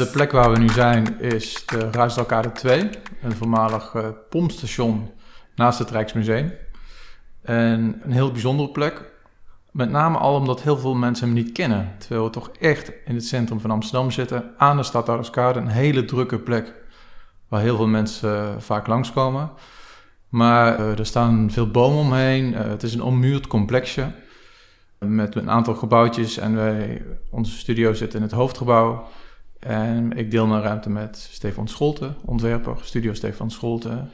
De plek waar we nu zijn is de Ruisdalkade 2, een voormalig uh, pompstation naast het Rijksmuseum. En een heel bijzondere plek. Met name al omdat heel veel mensen hem niet kennen. Terwijl we toch echt in het centrum van Amsterdam zitten, aan de Stadhouderskade. Een hele drukke plek waar heel veel mensen uh, vaak langskomen. Maar uh, er staan veel bomen omheen. het is een ommuurd complexje met een aantal gebouwtjes. En wij, onze studio zit in het hoofdgebouw. En ik deel mijn ruimte met Stefan Scholte, ontwerper, studio Stefan Scholte.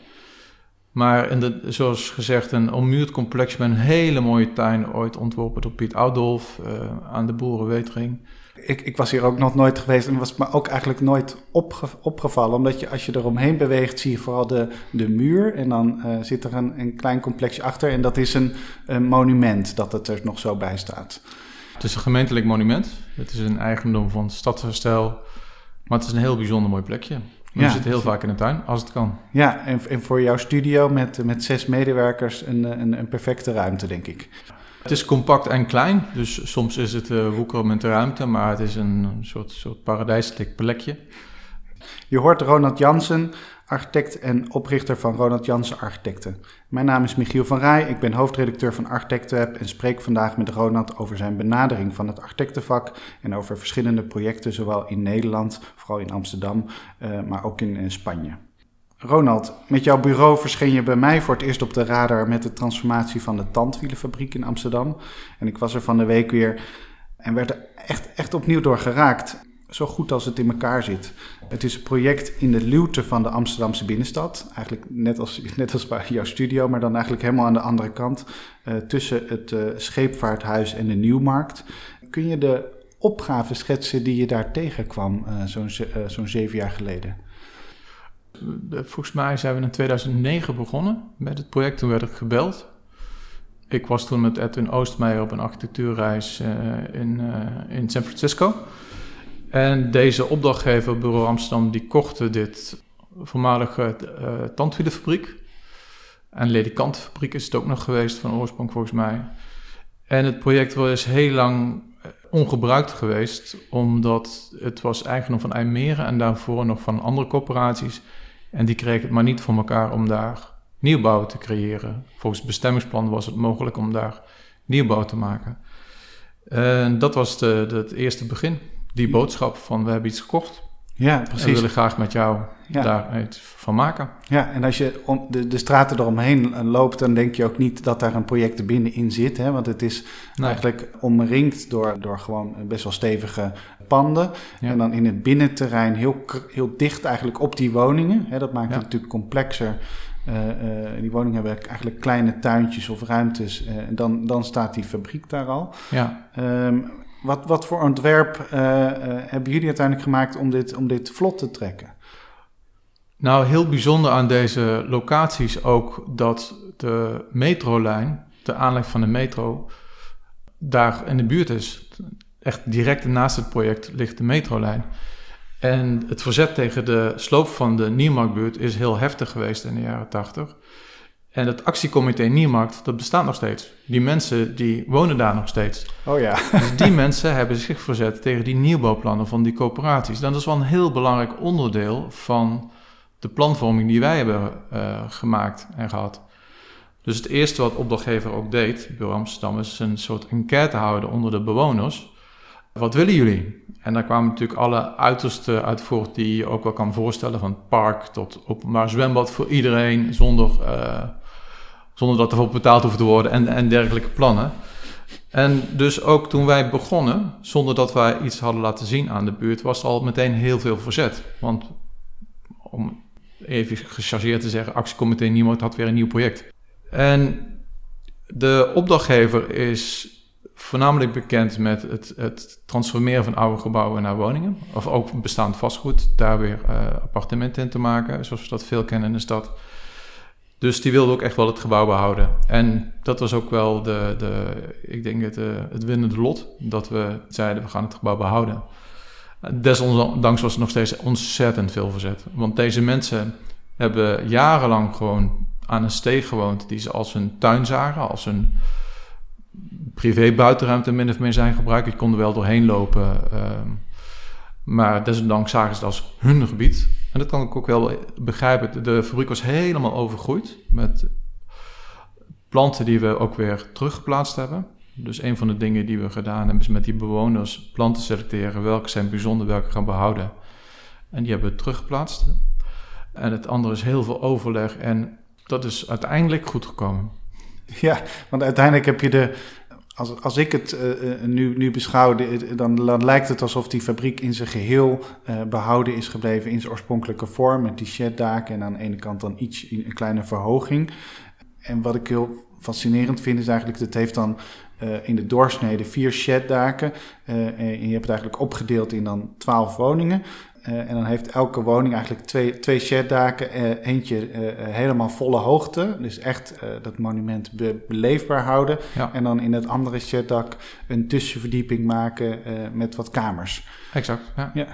Maar in de, zoals gezegd, een ommuurd complex met een hele mooie tuin, ooit ontworpen door Piet Oudolf uh, aan de Boerenwetering. Ik, ik, was hier ook nog nooit geweest en was me ook eigenlijk nooit opge, opgevallen. Omdat je als je eromheen beweegt, zie je vooral de, de muur. En dan uh, zit er een, een, klein complexje achter. En dat is een, een, monument dat het er nog zo bij staat. Het is een gemeentelijk monument. Het is een eigendom van Stadsherstel. Maar het is een heel bijzonder mooi plekje. We ja. zitten heel vaak in de tuin, als het kan. Ja, en, en voor jouw studio met, met zes medewerkers een, een, een, perfecte ruimte, denk ik. Het is compact en klein, dus soms is het uh, woekeren met de ruimte, maar het is een soort, soort paradijselijk plekje. Je hoort Ronald Jansen architect en oprichter van Ronald Jansen Architecten. Mijn naam is Michiel van Rij, ik ben hoofdredacteur van Architectenweb en spreek vandaag met Ronald over zijn benadering van het architectenvak en over verschillende projecten, zowel in Nederland, vooral in Amsterdam, uh, maar ook in, in Spanje. Ronald, met jouw bureau verscheen je bij mij voor het eerst op de radar met de transformatie van de tandwielenfabriek in Amsterdam. En ik was er van de week weer en werd er echt, echt opnieuw door geraakt zo goed als het in elkaar zit. Het is een project in de luwte van de Amsterdamse binnenstad. Eigenlijk net als, net als bij jouw studio, maar dan eigenlijk helemaal aan de andere kant. Uh, tussen het uh, Scheepvaarthuis en de Nieuwmarkt. Kun je de opgave schetsen die je daar tegenkwam uh, zo'n zo'n zeven jaar geleden? Volgens mij zijn we in 2009 begonnen met het project. Toen werd ik gebeld. Ik was toen met Edwin Oostmeijer op een architectuurreis in, in San Francisco. En deze opdrachtgever, Bureau Amsterdam, die kochten dit voormalige uh, tandwielenfabriek. En ledikantenfabriek is het ook nog geweest van oorsprong volgens mij. En het project was heel lang eh, ongebruikt geweest, omdat het was eigendom van IJmeren en daarvoor nog van andere corporaties. En die kregen het maar niet voor elkaar om daar nieuwbouw te creëren. Volgens het bestemmingsplan was het mogelijk om daar nieuwbouw te maken. En dat was de het eerste begin die boodschap van we hebben iets gekocht. Ja, precies. En we willen graag met jou daar iets van maken. Ja, en als je om de, de straten eromheen loopt, dan denk je ook niet dat daar een project binnenin zit. Hè? Want het is eigenlijk omringd door, door gewoon best wel stevige panden. En dan in het binnenterrein heel, heel dicht eigenlijk op die woningen. Hè? Dat maakt het natuurlijk complexer. Uh, uh, die woningen hebben eigenlijk kleine tuintjes of ruimtes. Uh, en dan, dan staat die fabriek daar al. Ja. Um, wat, wat voor ontwerp uh, uh, hebben jullie uiteindelijk gemaakt om dit, om dit vlot te trekken? Nou, heel bijzonder aan deze locaties ook dat de metrolijn, de aanleg van de metro, daar in de buurt is. Echt direct naast het project ligt de metrolijn. En het verzet tegen de sloop van de Nieuwmarktbuurt is heel heftig geweest in de jaren 80. En het actiecomité Niermarkt, dat bestaat nog steeds. Die mensen die wonen daar nog steeds. Oh ja. Dus die mensen hebben zich verzet tegen die nieuwbouwplannen van die coöperaties. Dat is wel een heel belangrijk onderdeel van de planvorming die wij hebben uh, gemaakt en gehad. Dus het eerste wat opdrachtgever ook deed, Bureau Amsterdam, is een soort enquête houden onder de bewoners. Wat willen jullie? En daar kwamen natuurlijk alle uiterste uit voort die je ook wel kan voorstellen. Van park tot openbaar zwembad voor iedereen, zonder... Uh, zonder dat er voor betaald hoeft te worden en, en dergelijke plannen. En dus ook toen wij begonnen, zonder dat wij iets hadden laten zien aan de buurt, was al meteen heel veel verzet. Want om even gechargeerd te zeggen, actiecomité Niemand had weer een nieuw project. En de opdrachtgever is voornamelijk bekend met het, het, transformeren van oude gebouwen naar woningen. Of ook bestaand vastgoed, daar weer uh, appartementen in te maken, zoals we dat veel kennen in de stad. Dus die wilde ook echt wel het gebouw behouden. En dat was ook wel de, de ik denk het, uh, het winnende lot. Dat we zeiden, we gaan het gebouw behouden. Desondanks was er nog steeds ontzettend veel verzet. Want deze mensen hebben jarenlang gewoon aan een steeg gewoond... die ze als hun tuin zagen, als hun privé buitenruimte min of meer zijn gebruikt. Je kon er wel doorheen lopen... Uh, Maar desondanks zagen ze het als hun gebied. En dat kan ik ook wel begrijpen. De fabriek was helemaal overgroeid met planten die we ook weer teruggeplaatst hebben. Dus een van de dingen die we gedaan hebben is met die bewoners planten selecteren. Welke zijn bijzonder, welke gaan behouden. En die hebben we teruggeplaatst. En het andere is heel veel overleg. En dat is uiteindelijk goed gekomen. Ja, want uiteindelijk heb je de. Als, als ik het uh, nu, nu beschouw, dan, dan, lijkt het alsof die fabriek in zijn geheel uh, behouden is gebleven in zijn oorspronkelijke vorm. Met die sheddaken en aan de ene kant dan iets, een kleine verhoging. En wat ik heel fascinerend vind is eigenlijk, dat heeft dan in de doorsnede vier sheddaken. En je hebt het eigenlijk opgedeeld in dan twaalf woningen. Uh, en dan heeft elke woning eigenlijk twee, twee sheddaken. eentje helemaal volle hoogte. Dus echt dat monument be beleefbaar houden. Ja. En dan in het andere sheddak een tussenverdieping maken met wat kamers. Exact, ja. ja.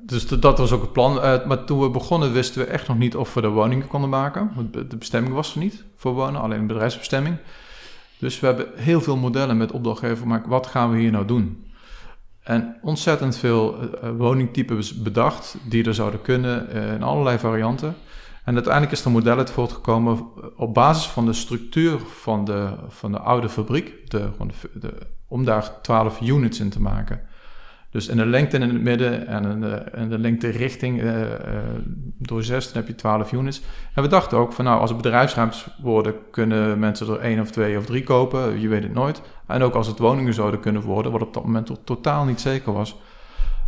Dus dat was ook het plan. Uh, maar toen we begonnen wisten we echt nog niet of we de woningen konden maken. Want de bestemming was er niet voor wonen, alleen bedrijfsbestemming. Dus we hebben heel veel modellen met opdrachtgever gemaakt. Wat gaan we hier nou doen? En ontzettend veel uh, woningtypes bedacht die er zouden kunnen uh, in allerlei varianten. En uiteindelijk is er modellen voortgekomen op basis van de structuur van de, van de oude fabriek. De, de, om daar 12 units in te maken. Dus in de lengte in het midden en in de, in de lengte richting uh, uh, door zes, dan heb je 12 units. En we dachten ook van nou, als het bedrijfsruimtes worden, kunnen mensen er één of twee of drie kopen. Je weet het nooit. En ook als het woningen zouden kunnen worden, wat op dat moment totaal niet zeker was,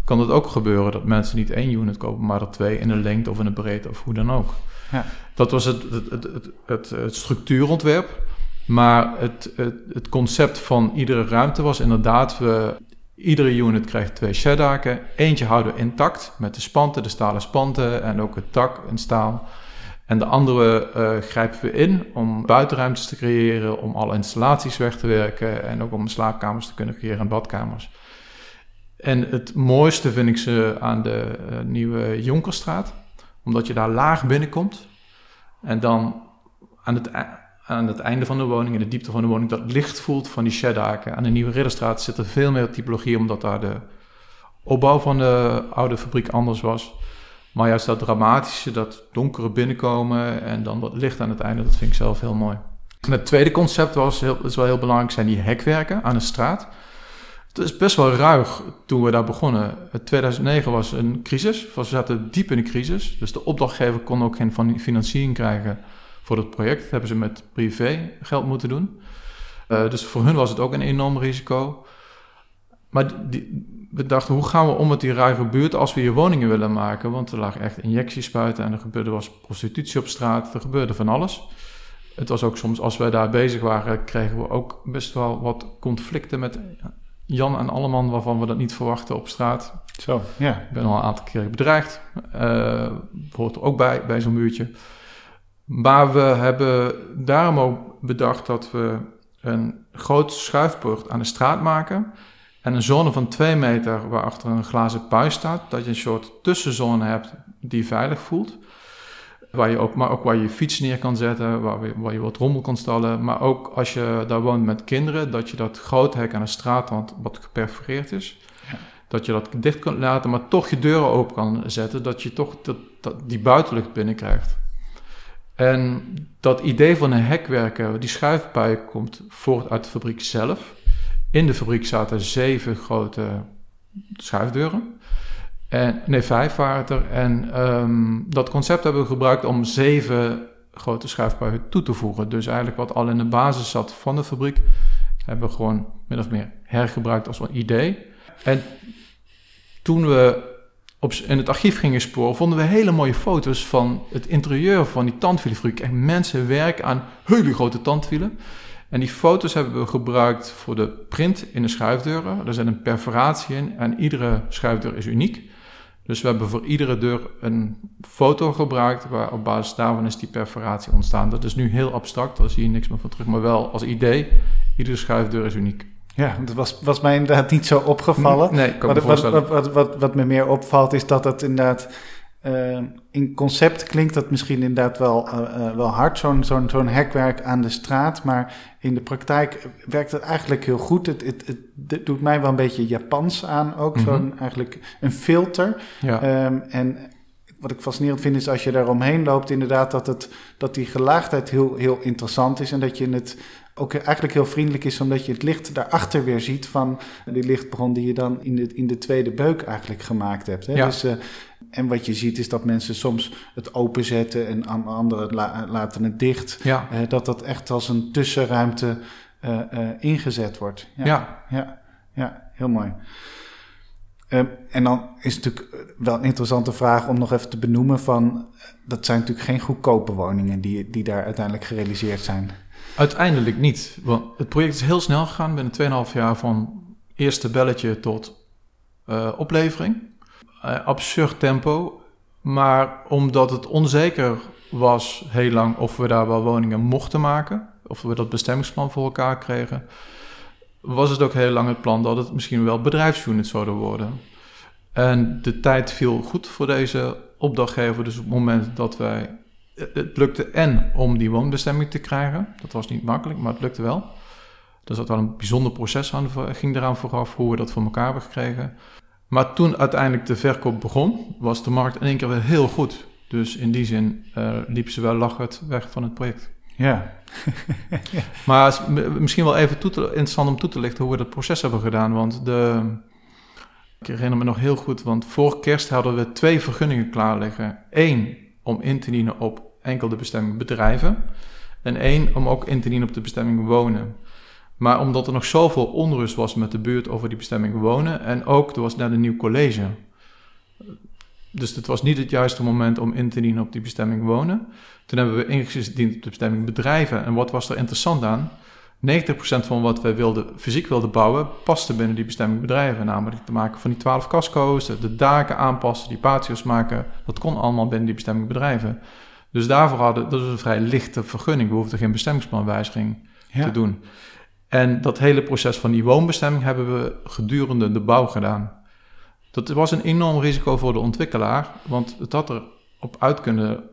kan het ook gebeuren dat mensen niet één unit kopen, maar er twee in de lengte of in de breedte of hoe dan ook. Ja. Dat was het, het, het, het, het structuurontwerp. Maar het, het, het, concept van iedere ruimte was inderdaad, we Iedere unit krijgt twee sheddaken. Eentje houden we intact met de spanten, de stalen spanten en ook het dak in staal. En de andere uh, grijpen we in om buitenruimtes te creëren, om alle installaties weg te werken en ook om slaapkamers te kunnen creëren en badkamers. En het mooiste vind ik ze aan de uh, nieuwe Jonkerstraat, omdat je daar laag binnenkomt en dan aan het aan het einde van de woning, in de diepte van de woning, dat licht voelt van die sheddaken. Aan de Nieuwe Ridderstraat zit er veel meer typologie, omdat daar de opbouw van de oude fabriek anders was. Maar juist dat dramatische, dat donkere binnenkomen en dan dat licht aan het einde, dat vind ik zelf heel mooi. En het tweede concept was, heel, is wel heel belangrijk, zijn die hekwerken aan de straat. Het is best wel ruig toen we daar begonnen. 2009 was een crisis, we zaten diep in de crisis. Dus de opdrachtgever kon ook geen financiering krijgen voor het project. Dat hebben ze met privé geld moeten doen. Uh, dus voor hun was het ook een enorm risico. Maar die, we dachten, hoe gaan we om met die ruige buurt als we hier woningen willen maken? Want er lagen echt injectiespuiten en er gebeurde was prostitutie op straat. Er gebeurde van alles. Het was ook soms, als wij daar bezig waren, kregen we ook best wel wat conflicten met Jan en Alleman, waarvan we dat niet verwachten op straat. Zo, ja. Ik ben al een aantal keer bedreigd. Uh, hoort er ook bij, bij zo'n muurtje. Maar we hebben daarom ook bedacht dat we een groot schuifpoort aan de straat maken. En een zone van 2 meter waarachter een glazen puis staat. Dat je een soort tussenzone hebt die veilig voelt. Waar je ook, maar ook waar je je fiets neer kan zetten, waar, waar je wat rommel kan stallen. Maar ook als je daar woont met kinderen, dat je dat groot hek aan de straatrand wat geperforeerd is. Ja. Dat je dat dicht kunt laten, maar toch je deuren open kan zetten. Dat je toch dat, dat die buitenlucht binnenkrijgt. En dat idee van een hekwerker, die schuifpui, komt voort uit de fabriek zelf. In de fabriek zaten zeven grote schuifdeuren. En, nee, vijf waren er. En um, dat concept hebben we gebruikt om zeven grote schuifpuien toe te voegen. Dus eigenlijk wat al in de basis zat van de fabriek, hebben we gewoon min of meer hergebruikt als een idee. En toen we op, in het archief gingen sporen, vonden we hele mooie foto's van het interieur van die tandwielenfabriek. Echt mensen werken aan hele grote tandwielen. En die foto's hebben we gebruikt voor de print in de schuifdeuren. Er zit een perforatie in en iedere schuifdeur is uniek. Dus we hebben voor iedere deur een foto gebruikt, waar op basis daarvan is die perforatie ontstaan. Dat is nu heel abstract, daar zie je niks meer van terug, maar wel als idee, iedere schuifdeur is uniek. Ja, dat was, was mij inderdaad niet zo opgevallen. Nee, wat, wat, wat, wat, wat, me meer opvalt is dat het inderdaad Uh, in concept klinkt dat misschien inderdaad wel, uh, uh, wel hard, zo'n zo'n zo'n hekwerk aan de straat. Maar in de praktijk werkt het eigenlijk heel goed. Het, het, het, doet mij wel een beetje Japans aan ook. Mm -hmm. Zo'n eigenlijk een filter. Ja. Um, en wat ik fascinerend vind is als je daar omheen loopt, inderdaad, dat, het, dat die gelaagdheid heel, heel interessant is. En dat je het ook eigenlijk heel vriendelijk is, omdat je het licht daarachter weer ziet van die lichtbron die je dan in de, in de tweede beuk eigenlijk gemaakt hebt. Hè? Ja. Dus, uh, en wat je ziet is dat mensen soms het openzetten en anderen la, laten het dicht. Ja. Uh, dat dat echt als een tussenruimte uh, ingezet wordt. Ja. ja. Ja. ja, heel mooi. Um, en dan is het natuurlijk wel een interessante vraag om nog even te benoemen van... dat zijn natuurlijk geen goedkope woningen die, die daar uiteindelijk gerealiseerd zijn. Uiteindelijk niet. Want het project is heel snel gegaan binnen 2,5 jaar van eerste belletje tot uh, oplevering. Uh, absurd tempo. Maar omdat het onzeker was heel lang of we daar wel woningen mochten maken, of we dat bestemmingsplan voor elkaar kregen, was het ook heel lang het plan dat het misschien wel bedrijfsunit zouden worden. En de tijd viel goed voor deze opdrachtgever. Dus op het moment dat wij het lukte en om die woonbestemming te krijgen. Dat was niet makkelijk, maar het lukte wel. Er zat wel een bijzonder proces aan, ging eraan vooraf hoe we dat voor elkaar hebben gekregen. Maar toen uiteindelijk de verkoop begon, was de markt in één keer weer heel goed. Dus in die zin uh, liep ze wel lachend weg van het project. Ja. maar misschien wel even toe te, interessant om toe te lichten hoe we dat proces hebben gedaan. Want de, ik herinner me nog heel goed, want voor kerst hadden we twee vergunningen klaar liggen. Eén om in te dienen op enkel de bestemming bedrijven. En één om ook in te dienen op de bestemming wonen. Maar omdat er nog zoveel onrust was met de buurt over die bestemming wonen. En ook er was net een nieuw college. Dus het was niet het juiste moment om in te dienen op die bestemming wonen. Toen hebben we ingediend op de bestemming bedrijven. En wat was er interessant aan? 90% van wat wij wilden, fysiek wilden bouwen, paste binnen die bestemming bedrijven. Namelijk te maken van die 12 casco's, de daken aanpassen, die patio's maken. Dat kon allemaal binnen die bestemming bedrijven. Dus daarvoor hadden, dat was een vrij lichte vergunning. We hoefden geen bestemmingsplanwijziging ja. te doen. En dat hele proces van die woonbestemming hebben we gedurende de bouw gedaan. Dat was een enorm risico voor de ontwikkelaar, want het had erop uit kunnen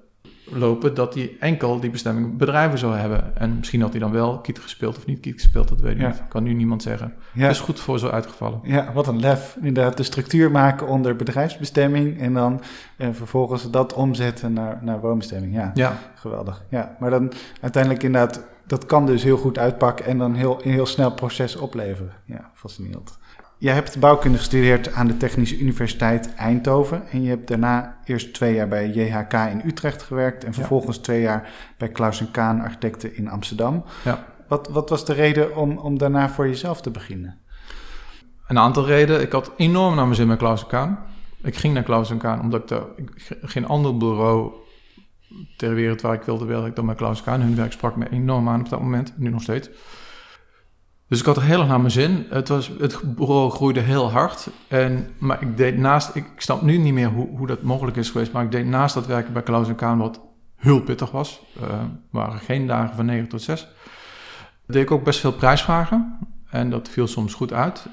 lopen dat hij enkel die bestemming bedrijven zou hebben. En misschien had hij dan wel kiet gespeeld of niet kiet gespeeld, dat weet ik ja. niet. Kan nu niemand zeggen. Ja. Is goed voor zo uitgevallen. Ja, wat een lef. Inderdaad, de structuur maken onder bedrijfsbestemming en dan en eh, vervolgens dat omzetten naar, naar woonbestemming. Ja, ja, geweldig. Ja, maar dan uiteindelijk inderdaad, dat kan dus heel goed uitpakken en dan heel, een heel snel proces opleveren. Ja, fascinerend. Jij hebt bouwkunde gestudeerd aan de Technische Universiteit Eindhoven. En je hebt daarna eerst twee jaar bij JHK in Utrecht gewerkt. En vervolgens ja. twee jaar bij Klaus Kaan Architecten in Amsterdam. Ja. Wat, wat was de reden om, om daarna voor jezelf te beginnen? Een aantal redenen. Ik had enorm naar mijn zin met Klaus Kaan. Ik ging naar Klaus Kaan omdat ik, de, geen ander bureau ter wereld waar ik wilde werken dan bij Klaus Kaan. Hun werk sprak me enorm aan op dat moment, nu nog steeds. Dus ik had er heel erg naar mijn zin. Het, was, het bureau groeide heel hard. En, maar ik deed naast, ik snap nu niet meer hoe, hoe dat mogelijk is geweest, maar ik deed naast dat werken bij Klaus en Kaan, wat heel pittig was. Uh, waren geen dagen van 9 tot 6. Deed ik ook best veel prijsvragen. En dat viel soms goed uit.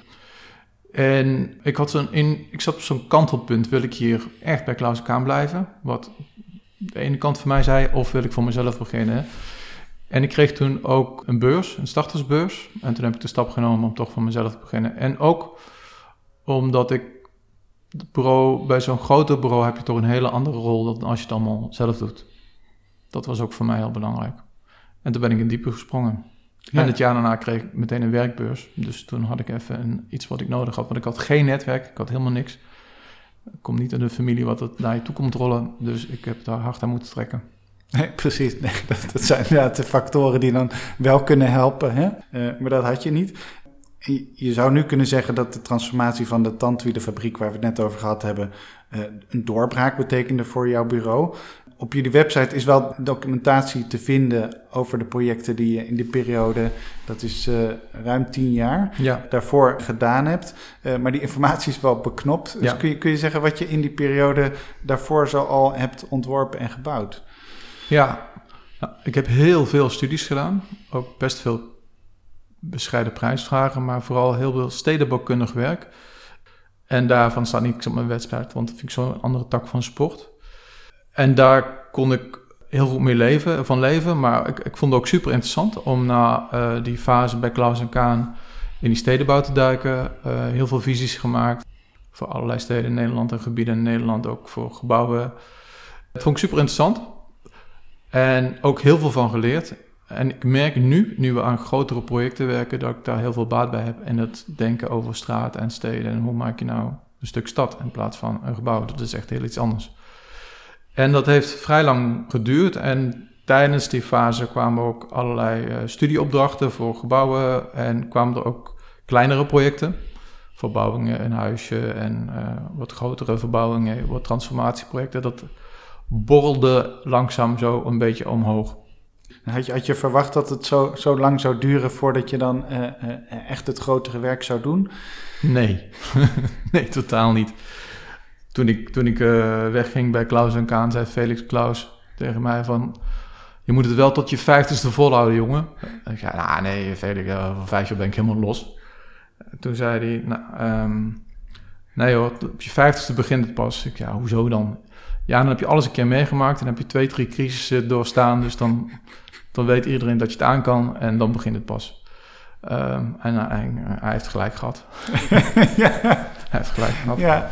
En ik, had zo'n in, ik zat op zo'n kantelpunt. Wil ik hier echt bij Klaus en Kaan blijven? Wat de ene kant van mij zei, of wil ik voor mezelf beginnen? En ik kreeg toen ook een beurs, een startersbeurs. En toen heb ik de stap genomen om toch voor mezelf te beginnen. En ook omdat ik bureau, bij zo'n groter bureau heb je toch een hele andere rol dan als je het allemaal zelf doet. Dat was ook voor mij heel belangrijk. En toen ben ik in diepe gesprongen. En het jaar daarna kreeg ik meteen een werkbeurs. Dus toen had ik even een, iets wat ik nodig had. Want ik had geen netwerk, ik had helemaal niks. Ik kom niet in de familie wat het naar je toe komt rollen. Dus ik heb daar hard aan moeten trekken. Nee, precies. Nee, dat, dat, zijn inderdaad de factoren die dan wel kunnen helpen. Hè? Uh, maar dat had je niet. Je zou nu kunnen zeggen dat de transformatie van de tandwielenfabriek, waar we het net over gehad hebben, uh, een doorbraak betekende voor jouw bureau. Op jullie website is wel documentatie te vinden over de projecten die je in die periode, dat is uh, ruim tien jaar, ja. daarvoor gedaan hebt. Uh, maar die informatie is wel beknopt. Dus ja. kun, je, kun je zeggen wat je in die periode daarvoor zo al hebt ontworpen en gebouwd? Ja, ik heb heel veel studies gedaan. Ook best veel bescheiden prijsvragen, maar vooral heel veel stedenbouwkundig werk. En daarvan staat niks op mijn website, want dat vind ik zo'n andere tak van sport. En daar kon ik heel veel mee leven, van leven. Maar ik, ik vond het ook super interessant om na uh, die fase bij Klaus en Kaan in die stedenbouw te duiken. Uh, heel veel visies gemaakt voor allerlei steden in Nederland en gebieden in Nederland, ook voor gebouwen. Dat vond ik super interessant. En ook heel veel van geleerd. En ik merk nu, nu we aan grotere projecten werken, dat ik daar heel veel baat bij heb. En het denken over straten en steden. En hoe maak je nou een stuk stad in plaats van een gebouw. Dat is echt heel iets anders. En dat heeft vrij lang geduurd. En tijdens die fase kwamen ook allerlei uh, studieopdrachten voor gebouwen. En kwamen er ook kleinere projecten. Verbouwingen, een huisje en uh, wat grotere verbouwingen, wat transformatieprojecten. Dat borrelde langzaam zo een beetje omhoog. Had je, had je verwacht dat het zo, zo lang zou duren voordat je dan uh, uh, echt het grotere werk zou doen? Nee, nee, totaal niet. Toen ik, toen ik uh, wegging bij Klaus en Kaan, zei Felix Klaus tegen mij van... Je moet het wel tot je vijftigste volhouden, jongen. En ik zei, nou nee, Felix, van vijf jaar ben ik helemaal los. Toen zei hij, nou, um, nee hoor, op je vijftigste begint het pas. Ik, ja, hoezo dan? Ja, dan heb je alles een keer meegemaakt en dan heb je twee, drie crisissen doorstaan. Dus dan, dan weet iedereen dat je het aan kan en dan begint het pas. Um, en hij, hij, heeft gelijk gehad. ja. Hij heeft gelijk gehad. Ja,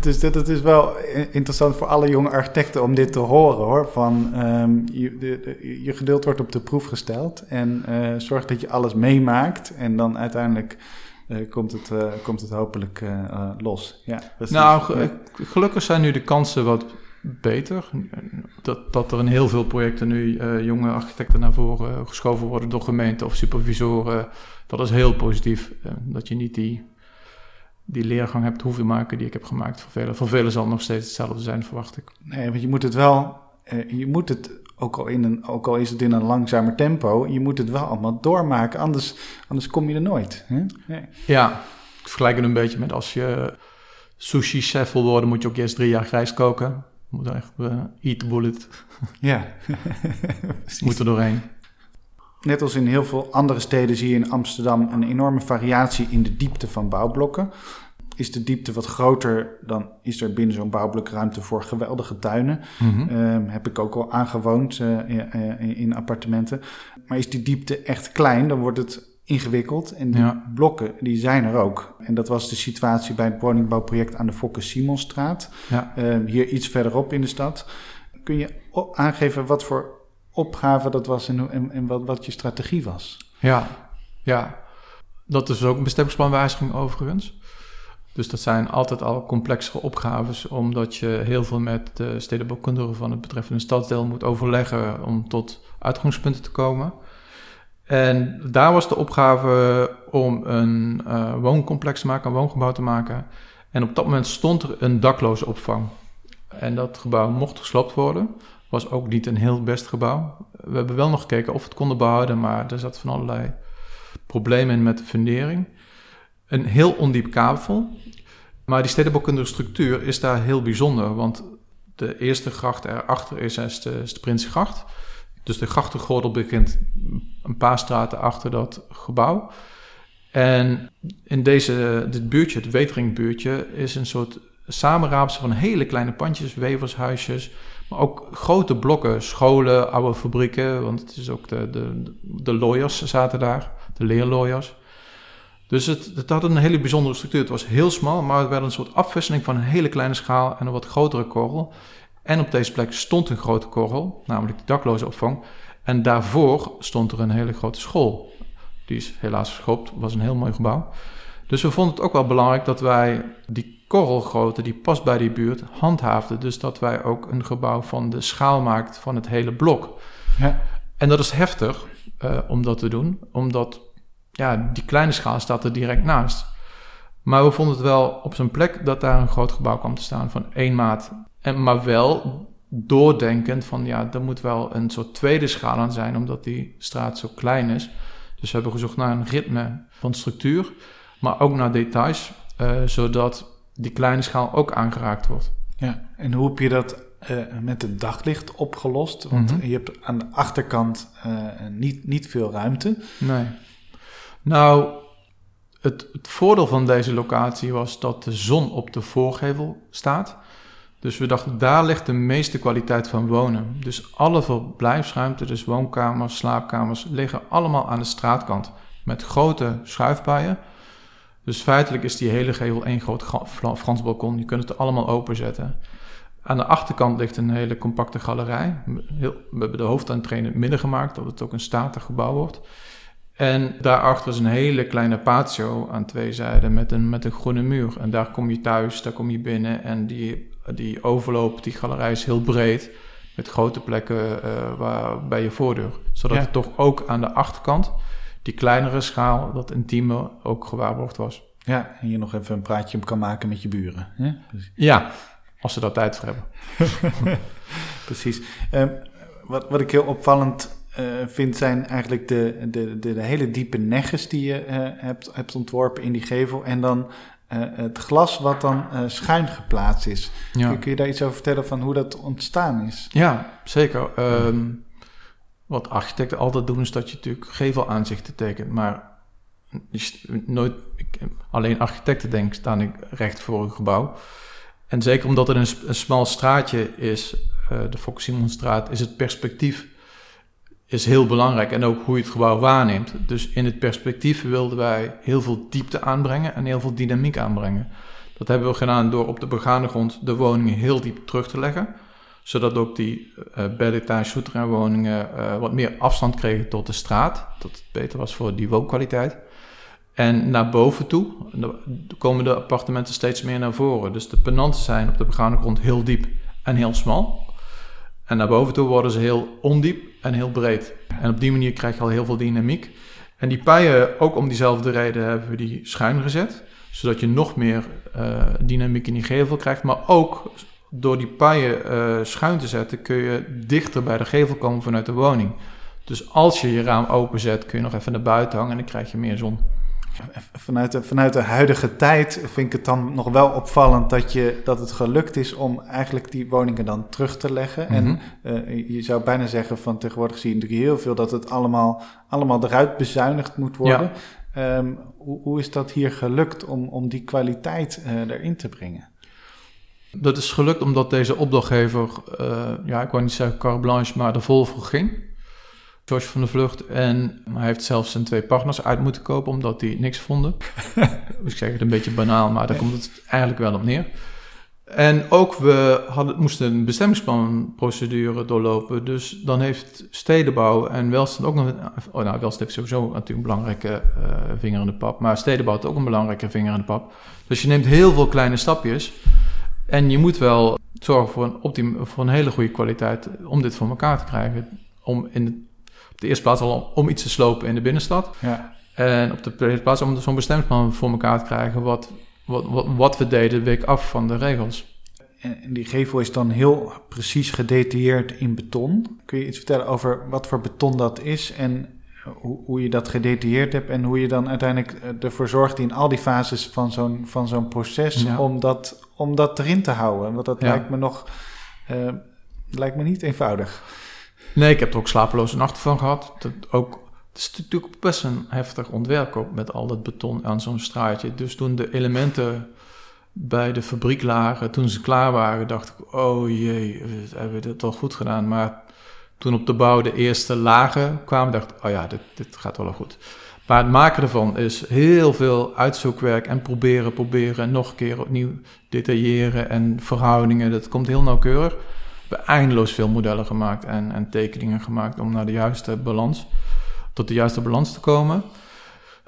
dus dat, dat is wel interessant voor alle jonge architecten om dit te horen hoor. Van um, je, de, je geduld wordt op de proef gesteld en uh, zorg dat je alles meemaakt en dan uiteindelijk uh, komt, het, uh, komt het hopelijk los. Ja, nou, ge gelukkig zijn nu de kansen wat beter. Dat, dat er in heel veel projecten nu jonge architecten naar voren geschoven worden door gemeenten of supervisoren. Dat is heel positief. dat je niet die, die leergang hebt hoeven maken die ik heb gemaakt. Voor velen, voor velen zal het nog steeds hetzelfde zijn, verwacht ik. Nee, want je moet het wel. je moet het ook al, in een, ook al is het in een langzamer tempo, je moet het wel allemaal doormaken, anders, anders kom je er nooit. Hè? Nee. Ja, ik vergelijk het een beetje met als je sushi-chef wil worden, moet je ook eerst drie jaar grijs koken. Moet echt uh, eat the bullet. Ja, moet er doorheen. Net als in heel veel andere steden zie je in Amsterdam een enorme variatie in de diepte van bouwblokken is de diepte wat groter, dan is er binnen zo'n bouwblok ruimte voor geweldige tuinen. Mm -hmm. heb ik ook al aangewoond uh, in, in, appartementen. Maar is die diepte echt klein, dan wordt het ingewikkeld. En die ja. blokken, die zijn er ook. En dat was de situatie bij het woningbouwproject aan de Fokke-Simonstraat. Ja. Uh, hier iets verderop in de stad. Kun je aangeven wat voor opgave dat was en, en, en wat, wat je strategie was? Ja, ja. Dat is ook een bestemmingsplanwijziging overigens. Dus dat zijn altijd al complexere opgaves, omdat je heel veel met de stedenbouwkundigen van het betreffende stadsdeel moet overleggen om tot uitgangspunten te komen. En daar was de opgave om een uh, wooncomplex te maken, een woongebouw te maken. En op dat moment stond er een dakloze opvang. En dat gebouw mocht gesloopt worden. Was ook niet een heel best gebouw. We hebben wel nog gekeken of we het konden behouden, maar er zat van allerlei problemen in met de fundering. Een heel ondiep kavel. Maar die stedenbouwkundige structuur is daar heel bijzonder. Want de eerste gracht erachter is, is, de, is de Prinsgracht. Dus de grachtengordel begint een paar straten achter dat gebouw. En in deze, dit buurtje, het Weteringbuurtje, is een soort samenraapsel van hele kleine pandjes, wevershuisjes. Maar ook grote blokken, scholen, oude fabrieken. Want het is ook de, de, de lawyers zaten daar, de leerlawyers. Dus het, het, had een hele bijzondere structuur. Het was heel smal, maar het werd een soort afwisseling van een hele kleine schaal en een wat grotere korrel. En op deze plek stond een grote korrel, namelijk de dakloze opvang. En daarvoor stond er een hele grote school. Die is helaas geschopt, was een heel mooi gebouw. Dus we vonden het ook wel belangrijk dat wij die korrelgrootte die past bij die buurt handhaafden. Dus dat wij ook een gebouw van de schaal maakten van het hele blok. Ja. En dat is heftig uh, om dat te doen, omdat ja, die kleine schaal staat er direct naast. Maar we vonden het wel op zijn plek dat daar een groot gebouw kwam te staan van één maat. En, maar wel doordenkend van ja, er moet wel een soort tweede schaal aan zijn, omdat die straat zo klein is. Dus we hebben gezocht naar een ritme van structuur, maar ook naar details, uh, zodat die kleine schaal ook aangeraakt wordt. Ja, en hoe heb je dat uh, met het daglicht opgelost? Want mm -hmm. je hebt aan de achterkant uh, niet, niet veel ruimte. Nee. Nou, het, het, voordeel van deze locatie was dat de zon op de voorgevel staat. Dus we dachten, daar ligt de meeste kwaliteit van wonen. Dus alle verblijfsruimte, dus woonkamers, slaapkamers, liggen allemaal aan de straatkant. Met grote schuifbuien. Dus feitelijk is die hele gevel één groot Frans balkon. Je kunt het allemaal openzetten. Aan de achterkant ligt een hele compacte galerij. We hebben de hoofdentree in het midden gemaakt, dat het ook een statig gebouw wordt. En daarachter is een hele kleine patio aan twee zijden met een, met een groene muur. En daar kom je thuis, daar kom je binnen. En die, die overloop, die galerij is heel breed. Met grote plekken uh, waar, bij je voordeur. Zodat het toch ook aan de achterkant, die kleinere schaal, dat intieme ook gewaarborgd was. Ja, en je nog even een praatje kan maken met je buren. Hè? Ja, als ze daar tijd voor hebben. Precies. Um, wat, wat ik heel opvallend uh, vind zijn eigenlijk de, de, de, de, hele diepe negges die je uh, hebt, hebt ontworpen in die gevel. En dan het glas wat dan schuin geplaatst is. Ja. Kun, je daar iets over vertellen van hoe dat ontstaan is? Ja, zeker. Um, wat architecten altijd doen is dat je natuurlijk gevelaanzichten tekent. Maar nooit, ik, alleen architecten denk staan ik recht voor een gebouw. En zeker omdat het een, een smal straatje is, de Fox Simonstraat, is het perspectief is heel belangrijk en ook hoe je het gebouw waarneemt. Dus in het perspectief wilden wij heel veel diepte aanbrengen en heel veel dynamiek aanbrengen. Dat hebben we gedaan door op de begane grond de woningen heel diep terug te leggen. Zodat ook die uh, belletage woningen uh, wat meer afstand kregen tot de straat. Dat het beter was voor die woonkwaliteit. En naar boven toe komen de appartementen steeds meer naar voren. Dus de penanten zijn op de begane grond heel diep en heel smal. En naar boven toe worden ze heel ondiep en heel breed. En op die manier krijg je al heel veel dynamiek. En die pijen, ook om diezelfde reden, hebben we die schuin gezet. Zodat je nog meer uh, dynamiek in die gevel krijgt. Maar ook door die pijen uh, schuin te zetten, kun je dichter bij de gevel komen vanuit de woning. Dus als je je raam openzet, kun je nog even naar buiten hangen en dan krijg je meer zon. Vanuit de, vanuit de huidige tijd vind ik het dan nog wel opvallend dat, je, dat het gelukt is om eigenlijk die woningen dan terug te leggen. En mhm. eh, je zou bijna zeggen van tegenwoordig zie je natuurlijk heel veel dat het allemaal, allemaal eruit bezuinigd moet worden. Ehm, hoe, hoe, is dat hier gelukt om, om die kwaliteit uh, erin te brengen? Dat is gelukt omdat deze opdrachtgever, uh, ja, ik wou niet zeggen carte blanche, maar de Volvo ging. George van de Vlucht. En hij heeft zelfs zijn twee partners uit moeten kopen omdat die niks vonden. dus ik zeg het een beetje banaal, maar daar komt het eigenlijk wel op neer. En ook we hadden, moesten een bestemmingsplanprocedure doorlopen. Dus dan heeft stedenbouw en welstand ook nog... Oh, nou, welstand heeft sowieso natuurlijk een belangrijke uh, vinger in de pap. Maar stedenbouw heeft ook een belangrijke vinger in de pap. Dus je neemt heel veel kleine stapjes. En je moet wel zorgen voor een, optim, voor een hele goede kwaliteit om dit voor elkaar te krijgen. Om in de op de eerste plaats al om iets te slopen in de binnenstad. Ja. En op de tweede plaats om zo'n bestemmingsplan voor elkaar te krijgen wat, wat, wat, wat we deden week af van de regels. En die gevel is dan heel precies gedetailleerd in beton. Kun je iets vertellen over wat voor beton dat is en hoe, hoe je dat gedetailleerd hebt en hoe je dan uiteindelijk eh, ervoor zorgt in al die fases van zo'n, van zo'n proces om, dat, om dat erin te houden? Want dat lijkt me nog uh, lijkt me niet eenvoudig. Nee, ik heb er ook slapeloze nachten van gehad. Dat ook, het is natuurlijk best een heftig ontwerp met al dat beton aan zo'n straatje. Dus toen de elementen bij de fabriek lagen, toen ze klaar waren, dacht ik, oh jee, hebben we dit al goed gedaan. Maar toen op de bouw de eerste lagen kwamen, dacht ik, oh ja, dit, dit gaat wel goed. Maar het maken ervan is heel veel uitzoekwerk en proberen, proberen en nog een keer opnieuw detailleren en verhoudingen. Dat komt heel nauwkeurig hebben eindeloos veel modellen gemaakt en, en tekeningen gemaakt om naar de juiste balans, tot de juiste balans te komen.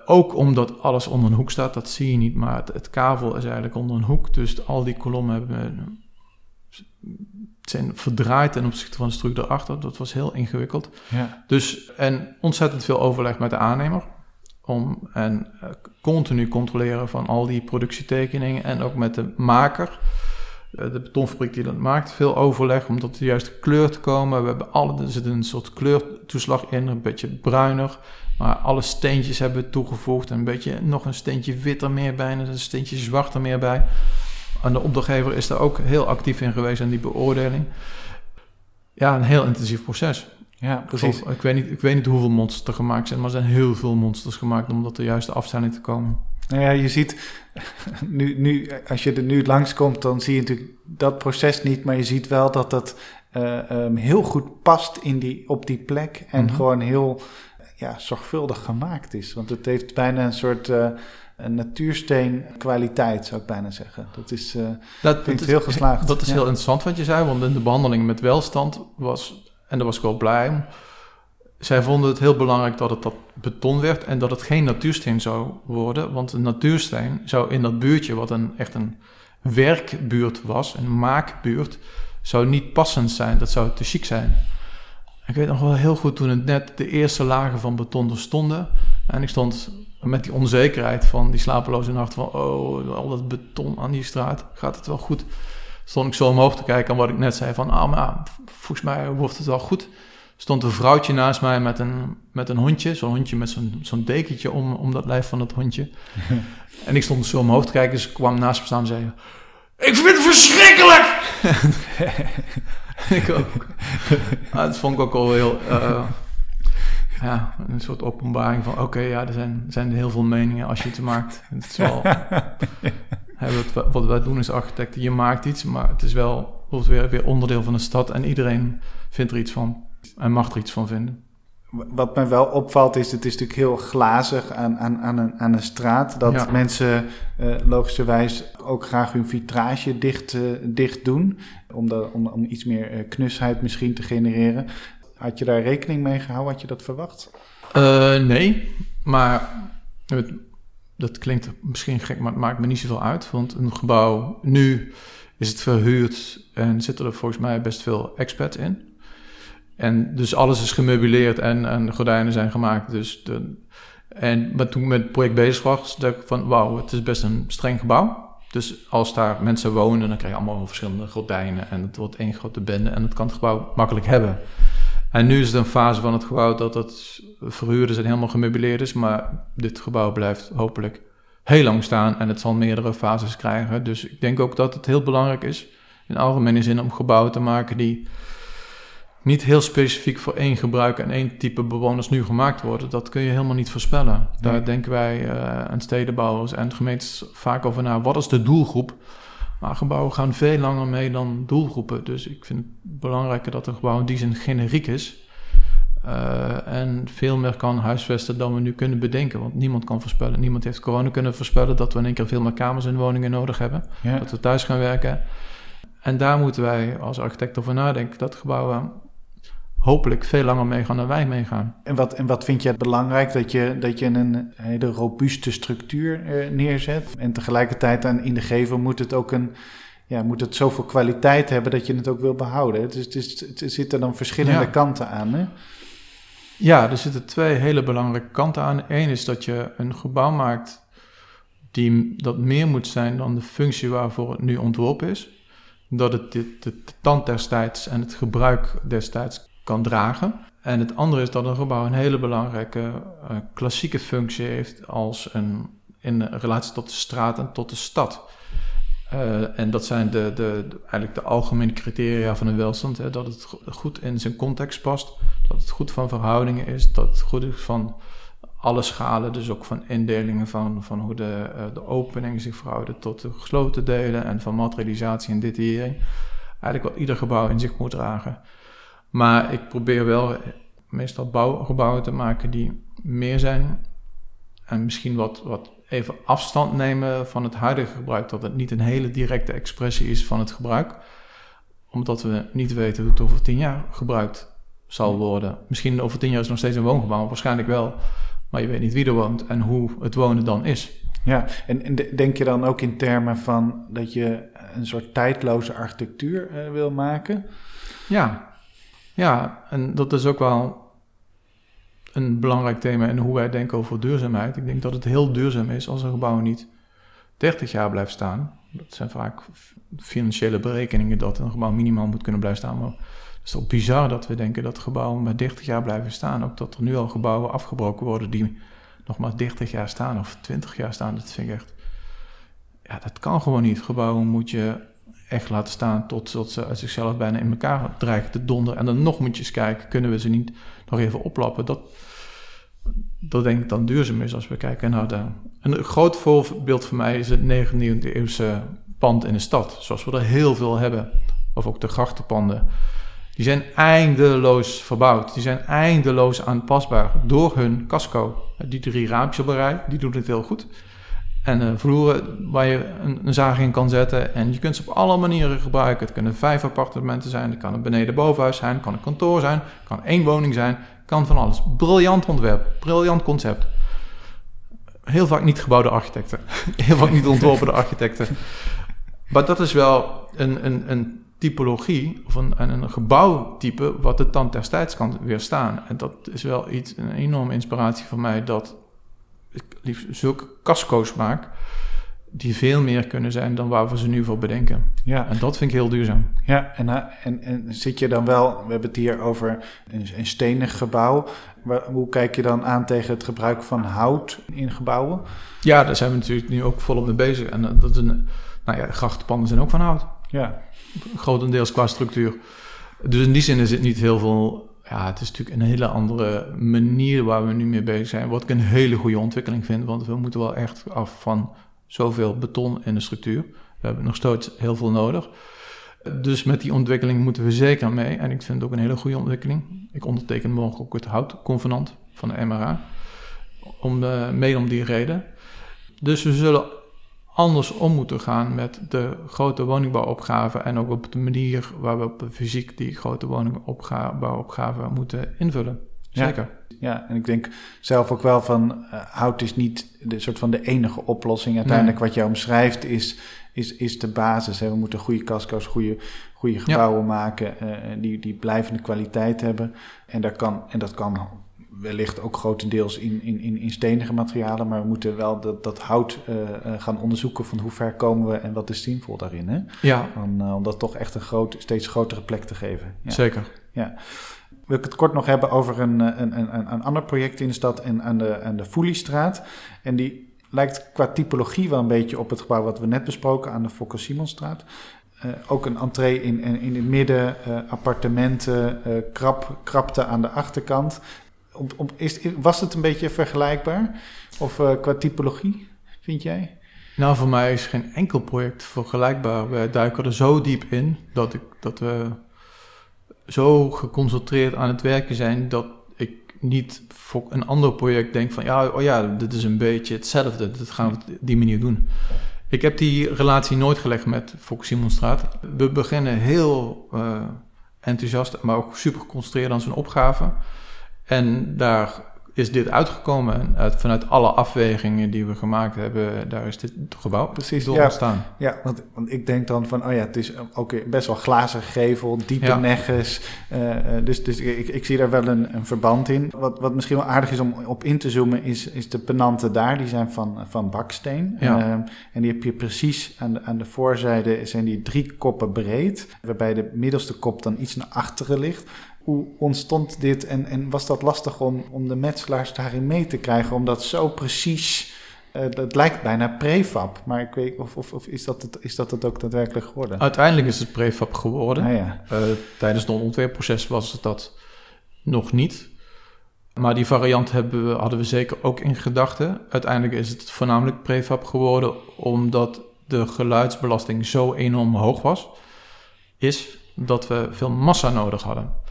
Ook omdat alles onder een hoek staat, dat zie je niet, maar het, kavel is eigenlijk onder een hoek. Dus al die kolommen hebben, zijn verdraaid ten opzichte van de structuur erachter. Dat was heel ingewikkeld. Ja. Dus, en ontzettend veel overleg met de aannemer. Om, en uh, continu controleren van al die productietekeningen en ook met de maker. Eh, de betonfabriek die dat maakt, veel overleg om tot de juiste kleur te komen. We hebben alle, er zit een soort kleurtoeslag in, een beetje bruiner. Maar alle steentjes hebben we toegevoegd. Een beetje nog een steentje witter meer bij en een steentje zwarter meer bij. En de opdrachtgever is daar ook heel actief in geweest aan die beoordeling. Ja, een heel intensief proces. Ja, precies. Ik weet, niet, ik weet niet hoeveel monsters er gemaakt zijn, maar er zijn heel veel monsters gemaakt om tot de juiste afstelling te komen. Nou ja, je ziet, nu, nu, als je er nu langskomt, dan zie je natuurlijk dat proces niet, maar je ziet wel dat dat uh, um, heel goed past in die, op die plek en mm -hmm. gewoon heel ja, zorgvuldig gemaakt is. Want het heeft bijna een soort uh, een natuursteen kwaliteit, zou ik bijna zeggen. Dat is, uh, dat, vind dat heel geslaagd. Dat is ja. heel interessant wat je zei, want in de behandeling met welstand was, en daar was ik wel blij om, zij vonden het heel belangrijk dat het dat beton werd en dat het geen natuursteen zou worden. Want een natuursteen zou in dat buurtje, wat een, echt een werkbuurt was, een maakbuurt, zou niet passend zijn. Dat zou te chic zijn. Ik weet nog wel heel goed toen het net de eerste lagen van beton er stonden. En ik stond met die onzekerheid van die slapeloze nacht van... oh, al dat beton aan die straat, gaat het wel goed? Stond ik zo omhoog te kijken aan wat ik net zei van... ah, maar volgens mij wordt het wel goed stond een vrouwtje naast mij met een, met een hondje. Zo'n hondje met zo'n zo'n dekentje om, om dat lijf van het hondje. en ik stond zo omhoog te kijken. Ze kwam naast me staan en zei... Ik vind het verschrikkelijk! ik ook. Ah, dat vond ik ook al heel... Uh, ja, een soort openbaring van... Oké, ja, er zijn, zijn heel veel meningen als je het maakt. Het is wel... wat, wat wij doen als architecten, je maakt iets, maar het is wel weer, weer onderdeel van de stad en iedereen vindt er iets van en mag er iets van vinden. Wat mij wel opvalt is, het is natuurlijk heel glazig aan, aan, aan, een, aan een straat. Dat ja. mensen uh, logischerwijs ook graag hun vitrage dicht, uh, dicht doen. Om, de, om, om iets meer uh, knusheid misschien te genereren. Had je daar rekening mee gehouden? Had je dat verwacht? nee, maar het, dat klinkt misschien gek, maar het maakt me niet zoveel uit. Want een gebouw, nu is het verhuurd en zitten er volgens mij best veel experts in. En dus alles is gemeubileerd en, en gordijnen zijn gemaakt. Dus de, en maar toen ik met het project bezig was, dacht ik van wauw, het is best een streng gebouw. Dus als daar mensen wonen, dan krijg je allemaal verschillende gordijnen en het wordt één grote bende en het kan het gebouw makkelijk hebben. En nu is het een fase van het gebouw dat het verhuurders en helemaal gemeubileerd is, maar dit gebouw blijft hopelijk heel lang staan en het zal meerdere fases krijgen. Dus ik denk ook dat het heel belangrijk is in algemene zin om gebouwen te maken die niet heel specifiek voor één gebruik en één type bewoners nu gemaakt worden, dat kun je helemaal niet voorspellen. Daar nee. denken wij uh, aan stedenbouwers en gemeentes vaak over na. Wat is de doelgroep? Maar gebouwen gaan veel langer mee dan doelgroepen. Dus ik vind het belangrijker dat een gebouw in die zin generiek is. Uh, en veel meer kan huisvesten dan we nu kunnen bedenken. Want niemand kan voorspellen. Niemand heeft corona kunnen voorspellen dat we in één keer veel meer kamers in woningen nodig hebben. Ja. Dat we thuis gaan werken. En daar moeten wij als architect over nadenken. Dat gebouwen hopelijk veel langer meegaan dan wij meegaan. En wat, en wat vind je het belangrijk? Dat je, dat je een hele robuuste structuur uh, neerzet. En tegelijkertijd aan in de gevel moet het ook een. Ja, moet het zoveel kwaliteit hebben dat je het ook wil behouden. Dus het, is, het zitten dan verschillende ja. kanten aan. Hè? Ja, er zitten twee hele belangrijke kanten aan. Eén is dat je een gebouw maakt die, dat meer moet zijn dan de functie waarvoor het nu ontworpen is. Dat het de, de, de tand destijds en het gebruik destijds kan dragen. En het andere is dat een gebouw een hele belangrijke uh, klassieke functie heeft als een, in relatie tot de straat en tot de stad. Uh, en dat zijn de, de, eigenlijk de algemene criteria van een welstand. Hè, dat het goed in zijn context past, dat het goed van verhoudingen is, dat het goed is van alle schalen, dus ook van indelingen van, van hoe de, uh, de openingen zich verhouden tot de gesloten delen en van materialisatie en detaillering. Eigenlijk wat ieder gebouw in zich moet dragen. Maar ik probeer wel meestal bouwgebouwen te maken die meer zijn en misschien wat, wat even afstand nemen van het huidige gebruik. Dat het niet een hele directe expressie is van het gebruik. Omdat we niet weten hoe het over tien jaar gebruikt zal worden. Misschien over tien jaar is het nog steeds een woongebouw, waarschijnlijk wel. Maar je weet niet wie er woont en hoe het wonen dan is. Ja, en, en denk je dan ook in termen van dat je een soort tijdloze architectuur uh, wil maken? Ja, ja, en dat is ook wel een belangrijk thema in hoe wij denken over duurzaamheid. Ik denk dat het heel duurzaam is als een gebouw niet 30 jaar blijft staan. Dat zijn vaak financiële berekeningen dat een gebouw minimaal moet kunnen blijven staan. Maar het is toch bizar dat we denken dat gebouwen maar 30 jaar blijven staan. Ook dat er nu al gebouwen afgebroken worden die nog maar 30 jaar staan of 20 jaar staan. Dat vind ik echt. Ja, dat kan gewoon niet. Gebouwen moet je echt laten staan tot, ze uit zichzelf bijna in elkaar dreigen te donderen. En dan nog moet je eens kijken, kunnen we ze niet nog even oplappen? Dat, dat denk ik dan duurzaam is als we kijken naar de... Een groot voorbeeld voor mij is het 19e eeuwse pand in de stad. Zoals we er heel veel hebben. Of ook de grachtenpanden. Die zijn eindeloos verbouwd. Die zijn eindeloos aanpasbaar door hun casco. Die drie raampjes op een rij, die doen het heel goed. En uh, vloeren waar je een, een, zaag in kan zetten. En je kunt ze op alle manieren gebruiken. Het kunnen vijf appartementen zijn. Het kan een beneden-bovenhuis zijn. Het kan een kantoor zijn. Het kan één woning zijn. Kan van alles. Briljant ontwerp. Briljant concept. Heel vaak niet gebouwde architecten. Heel vaak niet ontworpen door architecten. Maar dat is wel een, een, een typologie of een, een gebouwtype wat de tand destijds kan weerstaan. En dat is wel iets, een enorme inspiratie voor mij dat liefst zulke casco's maak die veel meer kunnen zijn dan waar we ze nu voor bedenken. Ja. En dat vind ik heel duurzaam. Ja, en, eh, en, en zit je dan wel, we hebben het hier over een, een stenig gebouw. Hoe kijk je dan aan tegen het gebruik van hout in gebouwen? Ja, daar zijn we natuurlijk nu ook volop mee bezig. En dat is een, nou ja, grachtenpanden zijn ook van hout. Ja. Grotendeels qua structuur. Dus in die zin is het niet heel veel. Ja, het is natuurlijk een hele andere manier waar we nu mee bezig zijn. Wat ik een hele goede ontwikkeling vind. Want we moeten wel echt af van zoveel beton in de structuur. We hebben nog steeds heel veel nodig. Dus met die ontwikkeling moeten we zeker mee. En ik vind het ook een hele goede ontwikkeling. Ik onderteken morgen ook het houtconvenant van de MRA. Om, uh, om die reden. Dus we zullen anders om moeten gaan met de grote woningbouwopgave en ook op de manier waar we op fysiek die grote woningbouwopgave moeten invullen. Zeker. Ja, en ik denk zelf ook wel van uh, hout is niet de soort van de enige oplossing. Uiteindelijk wat jij omschrijft is, is, is de basis. Hè. We moeten goede casco's, goede, goede gebouwen maken uh, die, die blijvende kwaliteit hebben. En, daar kan, en dat kan wellicht ook grotendeels in, in, in, in stenige materialen. Maar we moeten wel dat, dat hout uh, gaan onderzoeken van hoe ver komen we en wat is zinvol daarin. Hè? Ja. Om, uh, om dat toch echt een groot, steeds grotere plek te geven. Ja. Zeker. Ja. Wil ik het kort nog hebben over een, een, een, een ander project in de stad en aan de, aan de Foeliestraat. En die lijkt qua typologie wel een beetje op het gebouw wat we net besproken aan de Fokker Simonstraat. Uh, ook een entree in, in, in het midden, uh, appartementen, uh, krap, krapte aan de achterkant is, was het een beetje vergelijkbaar? Of uh, qua typologie, vind jij? Nou, voor mij is geen enkel project vergelijkbaar. We duiken er zo diep in dat, ik, dat we zo geconcentreerd aan het werken zijn dat ik niet voor een ander project denk van ja, oh ja, dit is een beetje hetzelfde. Dat gaan we op die manier doen. Ik heb die relatie nooit gelegd met Fox Simonstraat. We beginnen heel uh, enthousiast, maar ook super geconcentreerd aan zo'n opgave. En daar is dit uitgekomen. Uit, vanuit alle afwegingen die we gemaakt hebben, daar is dit gebouw precies door ja, ontstaan. Ja, want, want ik denk dan van, oh ja, het is ook best wel glazen gevel, diepe ja. negges. Uh, dus dus ik, ik zie daar wel een, een verband in. Wat, wat misschien wel aardig is om op in te zoomen, is, is de penanten daar. Die zijn van, van baksteen. Ja. Uh, en die heb je precies aan de, aan de voorzijde, zijn die drie koppen breed. Waarbij de middelste kop dan iets naar achteren ligt hoe ontstond dit en, en was dat lastig om, om de metselaars daarin mee te krijgen? Omdat zo precies, uh, het lijkt bijna prefab, maar ik weet of, of, of is, dat het, is dat het ook daadwerkelijk geworden? Uiteindelijk is het prefab geworden. Ah, ja. uh, tijdens het ontwerpproces was het dat nog niet. Maar die variant hebben we, hadden we zeker ook in gedachten. Uiteindelijk is het voornamelijk prefab geworden omdat de geluidsbelasting zo enorm hoog was. Is dat we veel massa nodig hadden.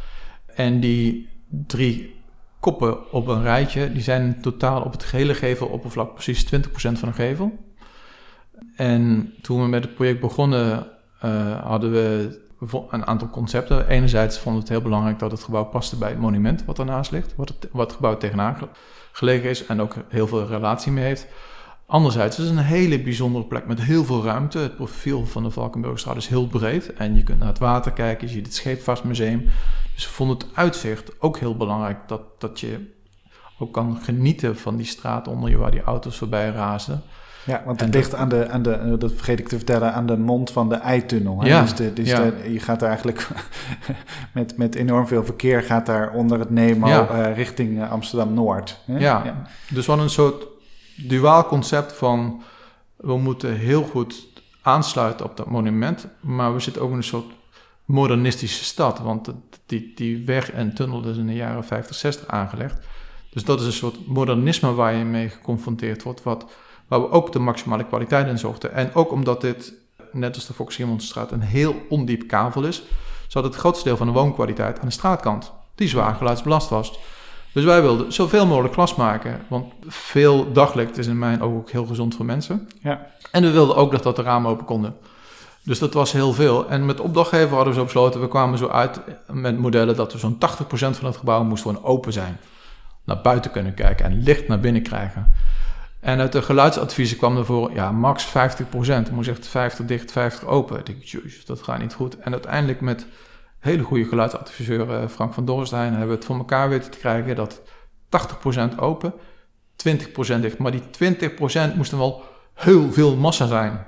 En die drie koppen op een rijtje, die zijn totaal op het gehele geveloppervlak precies 20% van een gevel. En toen we met het project begonnen, uh, hadden we een aantal concepten. Enerzijds vonden we het heel belangrijk dat het gebouw paste bij het monument wat ernaast ligt, wat het, wat het gebouw tegenaan gelegen is en ook heel veel relatie mee heeft. Anderzijds is het een hele bijzondere plek met heel veel ruimte. Het profiel van de Valkenburgstraat is heel breed. En je kunt naar het water kijken, je ziet het Scheepvaartmuseum. Dus we vonden het uitzicht ook heel belangrijk dat, dat je ook kan genieten van die straat onder je waar die auto's voorbij razen. Ja, want het ligt aan de, aan de, dat vergeet ik te vertellen, aan de mond van de eitunnel. Hè? Ja, dus de, dus ja. de, je gaat eigenlijk met, met enorm veel verkeer gaat daar onder het Nemo ja. uh, richting uh, Amsterdam-Noord. Ja. ja, dus wat een soort duaal concept van we moeten heel goed aansluiten op dat monument, maar we zitten ook in een soort modernistische stad, want die, die weg en tunnel is in de jaren 50, 60 aangelegd. Dus dat is een soort modernisme waar je mee geconfronteerd wordt, wat, waar we ook de maximale kwaliteit in zochten. En ook omdat dit, net als de Fox Straat, een heel ondiep kavel is, zat het grootste deel van de woonkwaliteit aan de straatkant, die zwaar geluidsbelast was. Dus wij wilden zoveel mogelijk glas maken, want veel daglicht is in mijn ogen ook heel gezond voor mensen. Ja. En we wilden ook dat dat de ramen open konden. Dus dat was heel veel. En met opdrachtgever hadden we zo besloten, we kwamen zo uit met modellen dat we zo'n 80% van het gebouw moest gewoon open zijn. Naar buiten kunnen kijken en licht naar binnen krijgen. En uit de geluidsadviezen kwam er voor, ja, max 50%. Dan moest echt 50 dicht, 50 open. Ik denk, dat gaat niet goed. En uiteindelijk met hele goede geluidsadviseur eh, Frank van Dorstein hebben we het voor elkaar weten te krijgen dat 80% open, 20% dicht. Maar die 20% moest wel heel veel massa zijn.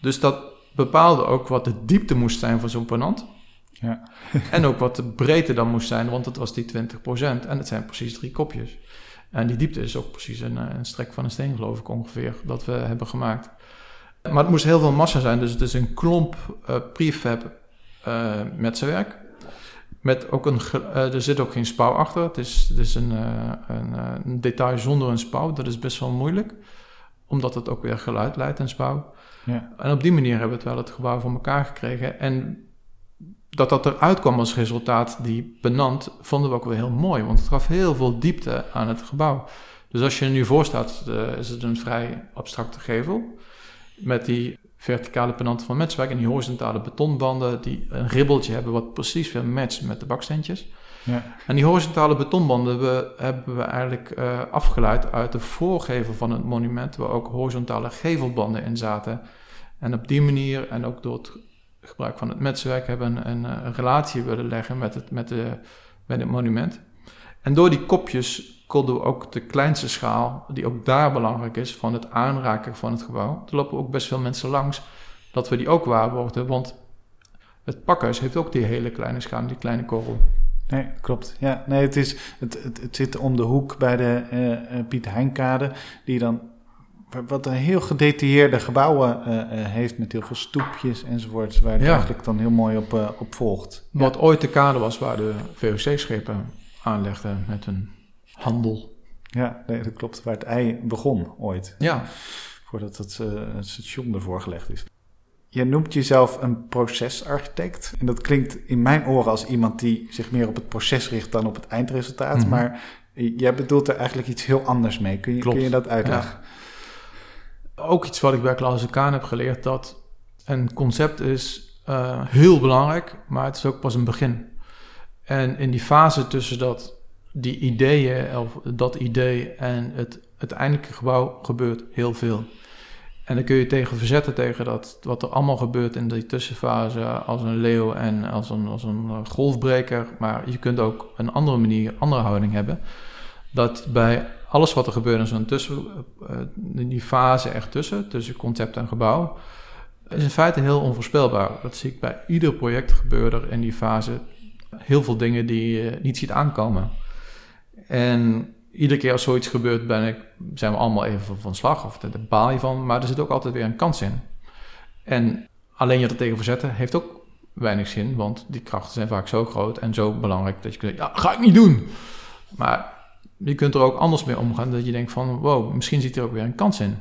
Dus dat bepaalde ook wat de diepte moest zijn van zo'n penant. Ja. en ook wat de breedte dan moest zijn, want dat was die 20%. En het zijn precies drie kopjes. En die diepte is ook precies een, eh, een strek van een steen, geloof ik ongeveer, dat we hebben gemaakt. Maar het moest heel veel massa zijn, dus het is een klomp uh, prefab uh, met zijn werk. Met ook een, er zit ook geen spouw achter. Het is, het is een, een, een, detail zonder een spouw. Dat is best wel moeilijk, omdat het ook weer geluid leidt, een spouw. Ja. En op die manier hebben we het wel het gebouw voor elkaar gekregen. En dat dat eruit kwam als resultaat, die penant, vonden we ook wel heel mooi. Want het gaf heel veel diepte aan het gebouw. Dus als je er nu voor staat, is het een vrij abstracte gevel. Met die verticale penanten van Metswerk en die horizontale betonbanden die een ribbeltje hebben wat precies weer matcht met de baksteentjes. Ja. En die horizontale betonbanden we, hebben we eigenlijk uh, afgeleid uit de voorgevel van het monument, waar ook horizontale gevelbanden in zaten. En op die manier, en ook door het gebruik van het metswerk, hebben we een, een, relatie willen leggen met het, met, de, met het monument. En door die kopjes we ook de kleinste schaal, die ook daar belangrijk is, van het aanraken van het gebouw. Er lopen ook best veel mensen langs, dat we die ook waarborgden, want het pakhuis heeft ook die hele kleine schaal, die kleine korrel. Nee, klopt. Ja, nee, het, is, het, het, het zit om de hoek bij de uh, Piet Heinkade, die dan wat een heel gedetailleerde gebouwen uh, heeft met heel veel stoepjes enzovoorts, waar het ja. eigenlijk dan heel mooi op, op volgt. Wat ooit de kade was waar de VOC-schepen aanlegden met een handel. Ja, nee, dat klopt. Waar het ei begon ooit. Ja. Voordat het, uh, het station ervoor gelegd is. Je noemt jezelf een procesarchitect. En dat klinkt in mijn oren als iemand die zich meer op het proces richt dan op het eindresultaat. Mm -hmm. Maar jij bedoelt er eigenlijk iets heel anders mee. Kun je, kun je dat uitleggen? Ja. Ook iets wat ik bij Klaus Kaan heb geleerd, dat een concept is uh, heel belangrijk, maar het is ook pas een begin. En in die fase tussen dat, die ideeën, of dat idee en het uiteindelijke gebouw gebeurt heel veel. En dan kun je tegen verzetten tegen dat, wat er allemaal gebeurt in die tussenfase als een leeuw en als een, als een golfbreker. Maar je kunt ook een andere manier, andere houding hebben. Dat bij alles wat er gebeurt in zo'n tussen, in die fase ertussen, tussen concept en gebouw, is in feite heel onvoorspelbaar. Dat zie ik bij ieder project gebeuren in die fase. Heel veel dingen die je niet ziet aankomen. En iedere keer als zoiets gebeurt, ben ik, zijn we allemaal even van slag of daar baal je van. Maar er zit ook altijd weer een kans in. En alleen je er tegen verzetten heeft ook weinig zin, want die krachten zijn vaak zo groot en zo belangrijk dat je kunt ja, ga ik niet doen. Maar je kunt er ook anders mee omgaan, dat je denkt van, wow, misschien zit er ook weer een kans in.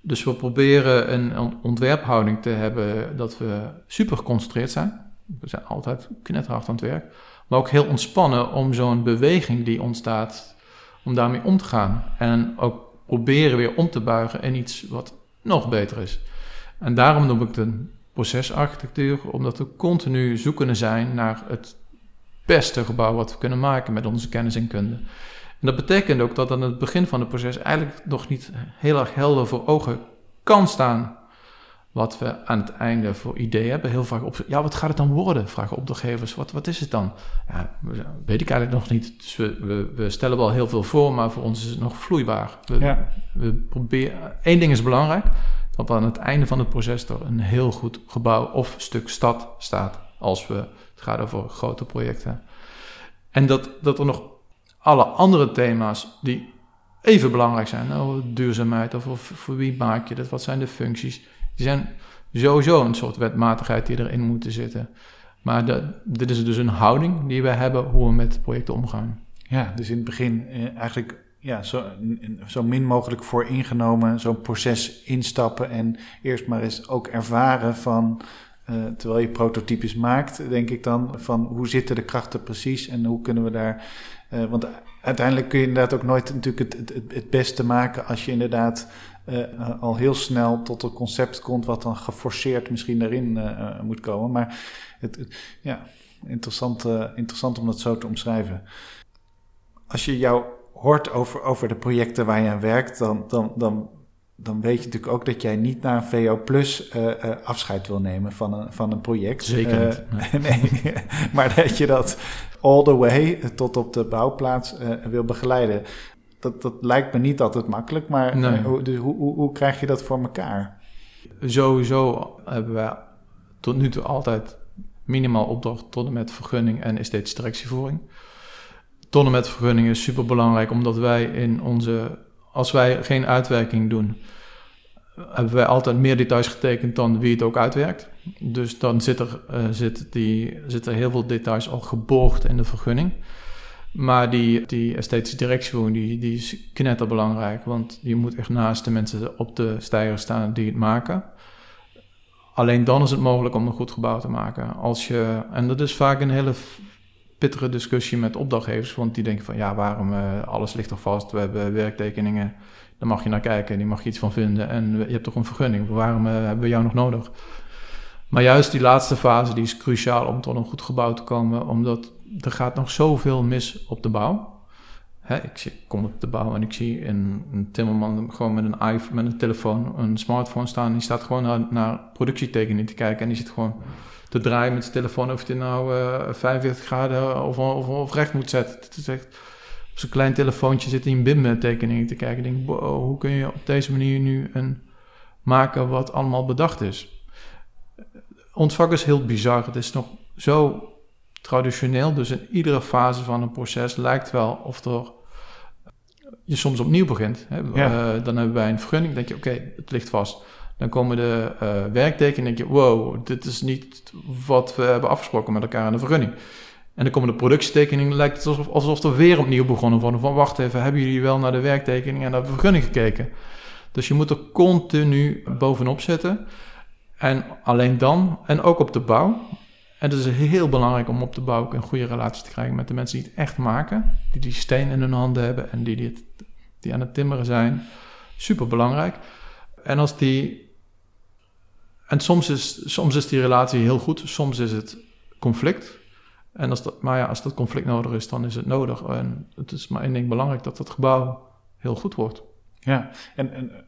Dus we proberen een ontwerphouding te hebben dat we super geconcentreerd zijn. We zijn altijd knetterhard aan het werk. Maar ook heel ontspannen om zo'n beweging die ontstaat om daarmee om te gaan. En ook proberen weer om te buigen in iets wat nog beter is. En daarom noem ik het een procesarchitectuur, omdat we continu zoekende zijn naar het beste gebouw wat we kunnen maken met onze kennis en kunde. En dat betekent ook dat aan het begin van het proces eigenlijk nog niet heel erg helder voor ogen kan staan wat we aan het einde voor ideeën hebben. Heel vaak op, ja, wat gaat het dan worden? Vragen opdrachtgevers, wat, wat is het dan? Ja, weet ik eigenlijk nog niet. Dus we, we, we, stellen wel heel veel voor, maar voor ons is het nog vloeibaar. We, ja. we proberen, één ding is belangrijk, dat aan het einde van het proces er een heel goed gebouw of stuk stad staat, als we het gaat over grote projecten. En dat, dat er nog alle andere thema's die even belangrijk zijn, nou, duurzaamheid of, of voor wie maak je dat, wat zijn de functies, die zijn sowieso een soort wetmatigheid die erin moeten zitten. Maar de, dit is dus een houding die we hebben hoe we met projecten omgaan. Ja, dus in het begin eh, eigenlijk ja, zo, zo min mogelijk voor ingenomen, zo'n proces instappen en eerst maar eens ook ervaren van, uh, terwijl je prototypes maakt, denk ik dan, van hoe zitten de krachten precies en hoe kunnen we daar, uh, want uiteindelijk kun je inderdaad ook nooit natuurlijk het, het, het beste maken als je inderdaad uh, al heel snel tot een concept komt wat dan geforceerd misschien daarin moet komen. Maar het, het ja, interessant, interessant om dat zo te omschrijven. Als je jou hoort over, over de projecten waar je aan werkt, dan, dan, dan, dan weet je natuurlijk ook dat jij niet naar VO Plus uh, uh, afscheid wil nemen van een, van een project. Zeker niet. nee, maar dat je dat all the way tot op de bouwplaats wil begeleiden. Dat, dat lijkt me niet altijd makkelijk, maar nee. hoe, dus hoe, hoe, hoe krijg je dat voor elkaar? Sowieso hebben we tot nu toe altijd minimaal opdracht tot en met vergunning en esthetische directievoering tonnen met vergunningen is super belangrijk, omdat wij in onze, als wij geen uitwerking doen, hebben wij altijd meer details getekend dan wie het ook uitwerkt. Dus dan zit er, uh, zit die, zit er heel veel details al geborgd in de vergunning. Maar die, die esthetische directievoering die, die is knetterbelangrijk. Want je moet echt naast de mensen op de stijger staan die het maken. Alleen dan is het mogelijk om een goed gebouw te maken. Als je, en dat is vaak een hele pittige discussie met opdrachtgevers. Want die denken van ja, waarom uh, alles ligt er vast. We hebben werktekeningen. Daar mag je naar kijken. Die mag je iets van vinden. En je hebt toch een vergunning. Waarom uh, hebben we jou nog nodig? Maar juist die laatste fase die is cruciaal om tot een goed gebouw te komen. Omdat er gaat nog zoveel mis op de bouw. Hè, ik, kom op de bouw en ik zie een, timmerman gewoon met een, iPhone, met een telefoon, een smartphone staan. Die staat gewoon naar, productietekeningen te kijken. En die zit gewoon te draaien met zijn telefoon of het nou uh, eh, 45 graden of, of, of, recht moet zetten. Het is echt, op zo'n klein telefoontje zit hij een BIM-tekening te kijken. Ik denk, wow, hoe kun je op deze manier nu een maken wat allemaal bedacht is? Ons vak is heel bizar. Het is nog zo traditioneel. Dus in iedere fase van een proces lijkt wel of er je soms opnieuw begint. Hè? Ja. Uh, dan hebben wij een vergunning. denk je, oké, het ligt vast. Dan komen de uh, werktekeningen en denk je, wow, dit is niet wat we hebben afgesproken met elkaar in de vergunning. En dan komen de productietekeningen, lijkt het alsof, alsof er weer opnieuw begonnen worden. Van wacht even, hebben jullie wel naar de werktekening en naar de vergunning gekeken? Dus je moet er continu bovenop zitten. En alleen dan, en ook op de bouw. En het is heel belangrijk om op de bouw ook een goede relatie te krijgen met de mensen die het echt maken. Die die steen in hun handen hebben en die, die, die aan het timmeren zijn. Super belangrijk. En als die en soms is, soms is die relatie heel goed, soms is het conflict. En als dat, maar ja, als dat conflict nodig is, dan is het nodig. En het is maar één ding belangrijk, dat het gebouw heel goed wordt. Ja, en, en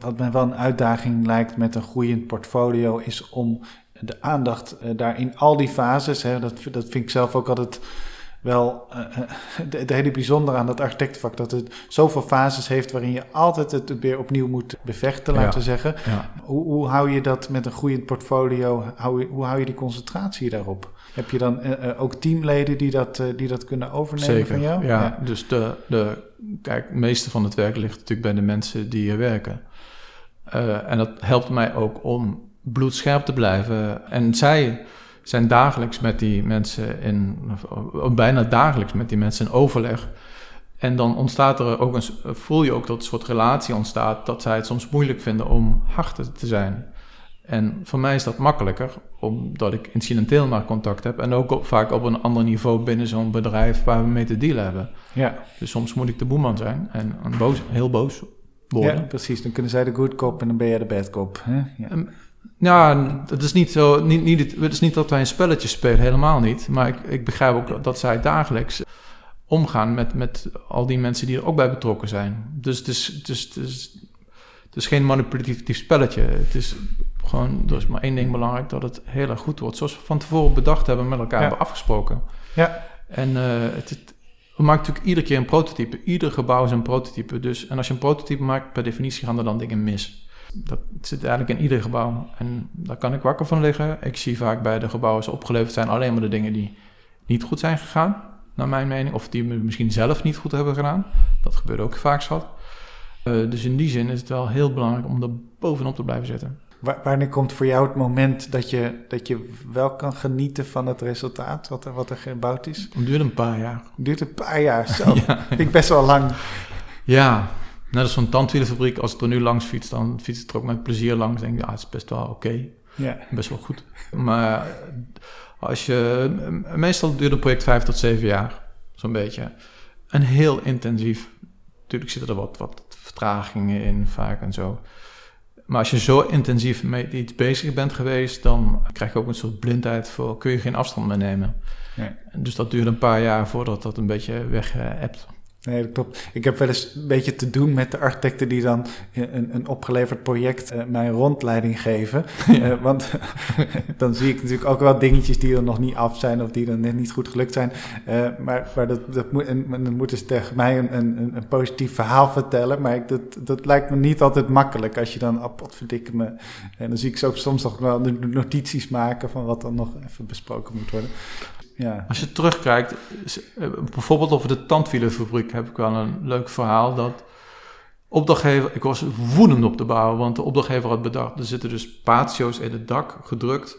wat mij wel een uitdaging lijkt met een groeiend portfolio... is om de aandacht uh, daar in al die fases... Hè, dat, dat vind ik zelf ook altijd wel uh, het hele bijzondere aan dat architectenvak. Dat het zoveel fases heeft waarin je altijd het weer opnieuw moet bevechten, laten we zeggen. Ja. Hoe, hoe, hou je dat met een groeiend portfolio? Hou hoe hou je die concentratie daarop? Heb je dan uh, ook teamleden die dat, die dat kunnen overnemen Zeker, van jou? Ja, ja, dus de, de, kijk, het meeste van het werk ligt natuurlijk bij de mensen die hier werken. en dat helpt mij ook om bloedscherp te blijven. En zij zijn dagelijks met die mensen in, of bijna dagelijks met die mensen in overleg. En dan ontstaat er ook een, voel je ook dat een soort relatie ontstaat, dat zij het soms moeilijk vinden om hard te zijn. En voor mij is dat makkelijker, omdat ik incidenteel maar contact heb. En ook vaak op een ander niveau binnen zo'n bedrijf waar we mee te dealen hebben. Ja. Dus soms moet ik de boeman zijn en een boos, heel boos worden. Ja, precies. Dan kunnen zij de good cop en dan ben jij de bad cop. Hè? Ja. Ja, het is niet zo. Niet, niet, het is niet dat wij een spelletje spelen, helemaal niet. Maar ik, ik begrijp ook dat zij dagelijks omgaan met, met al die mensen die er ook bij betrokken zijn. Dus het is, het is, het is, het is geen manipulatief spelletje. Het is gewoon, er is maar één ding belangrijk: dat het heel erg goed wordt. Zoals we van tevoren bedacht hebben, met elkaar hebben afgesproken. Ja. En uh, het, het, we maken natuurlijk iedere keer een prototype. Ieder gebouw is een prototype. Dus, en als je een prototype maakt, per definitie gaan er dan dingen mis. Dat zit eigenlijk in ieder gebouw. En daar kan ik wakker van liggen. Ik zie vaak bij de gebouwen ze opgeleverd zijn alleen maar de dingen die niet goed zijn gegaan, naar mijn mening. Of die we misschien zelf niet goed hebben gedaan. Dat gebeurt ook vaak zat. Uh, dus in die zin is het wel heel belangrijk om er bovenop te blijven zitten. wanneer komt voor jou het moment dat je, dat je wel kan genieten van het resultaat, wat er, wat er gebouwd is? Het duurt een paar jaar. Het duurt een paar jaar, zo. Ik best wel lang. Ja, net als zo'n tandwielenfabriek. Als ik er nu langs fiets, dan fiets ik er ook met plezier langs. denk ik, ja, het is best wel oké. Ja. Best wel goed. Maar als je... Meestal duurt een project vijf tot zeven jaar. Zo'n beetje. En heel intensief. Natuurlijk zitten er wat, wat vertragingen in vaak en zo. Maar als je zo intensief met iets bezig bent geweest, dan krijg je ook een soort blindheid voor, kun je geen afstand meer nemen. Nee. Dus dat duurt een paar jaar voordat dat een beetje weg hebt. Nee, dat klopt. Ik heb wel eens een beetje te doen met de architecten die dan een, een opgeleverd project uh, mij rondleiding geven. Uh, want dan zie ik natuurlijk ook wel dingetjes die er nog niet af zijn of die dan net niet goed gelukt zijn. Uh, maar maar dat, dat moet, en, dan moeten ze tegen mij een, een, een positief verhaal vertellen. Maar ik, dat, dat lijkt me niet altijd makkelijk als je dan, op verdikken me. En dan zie ik ze ook soms nog wel notities maken van wat dan nog even besproken moet worden. Ja. Als je terugkijkt, eh, bijvoorbeeld over de tandwielenfabriek heb ik wel een leuk verhaal. Dat opdrachtgever, ik was woedend op de bouw, want de opdrachtgever had bedacht, er zitten dus patio's in het dak gedrukt.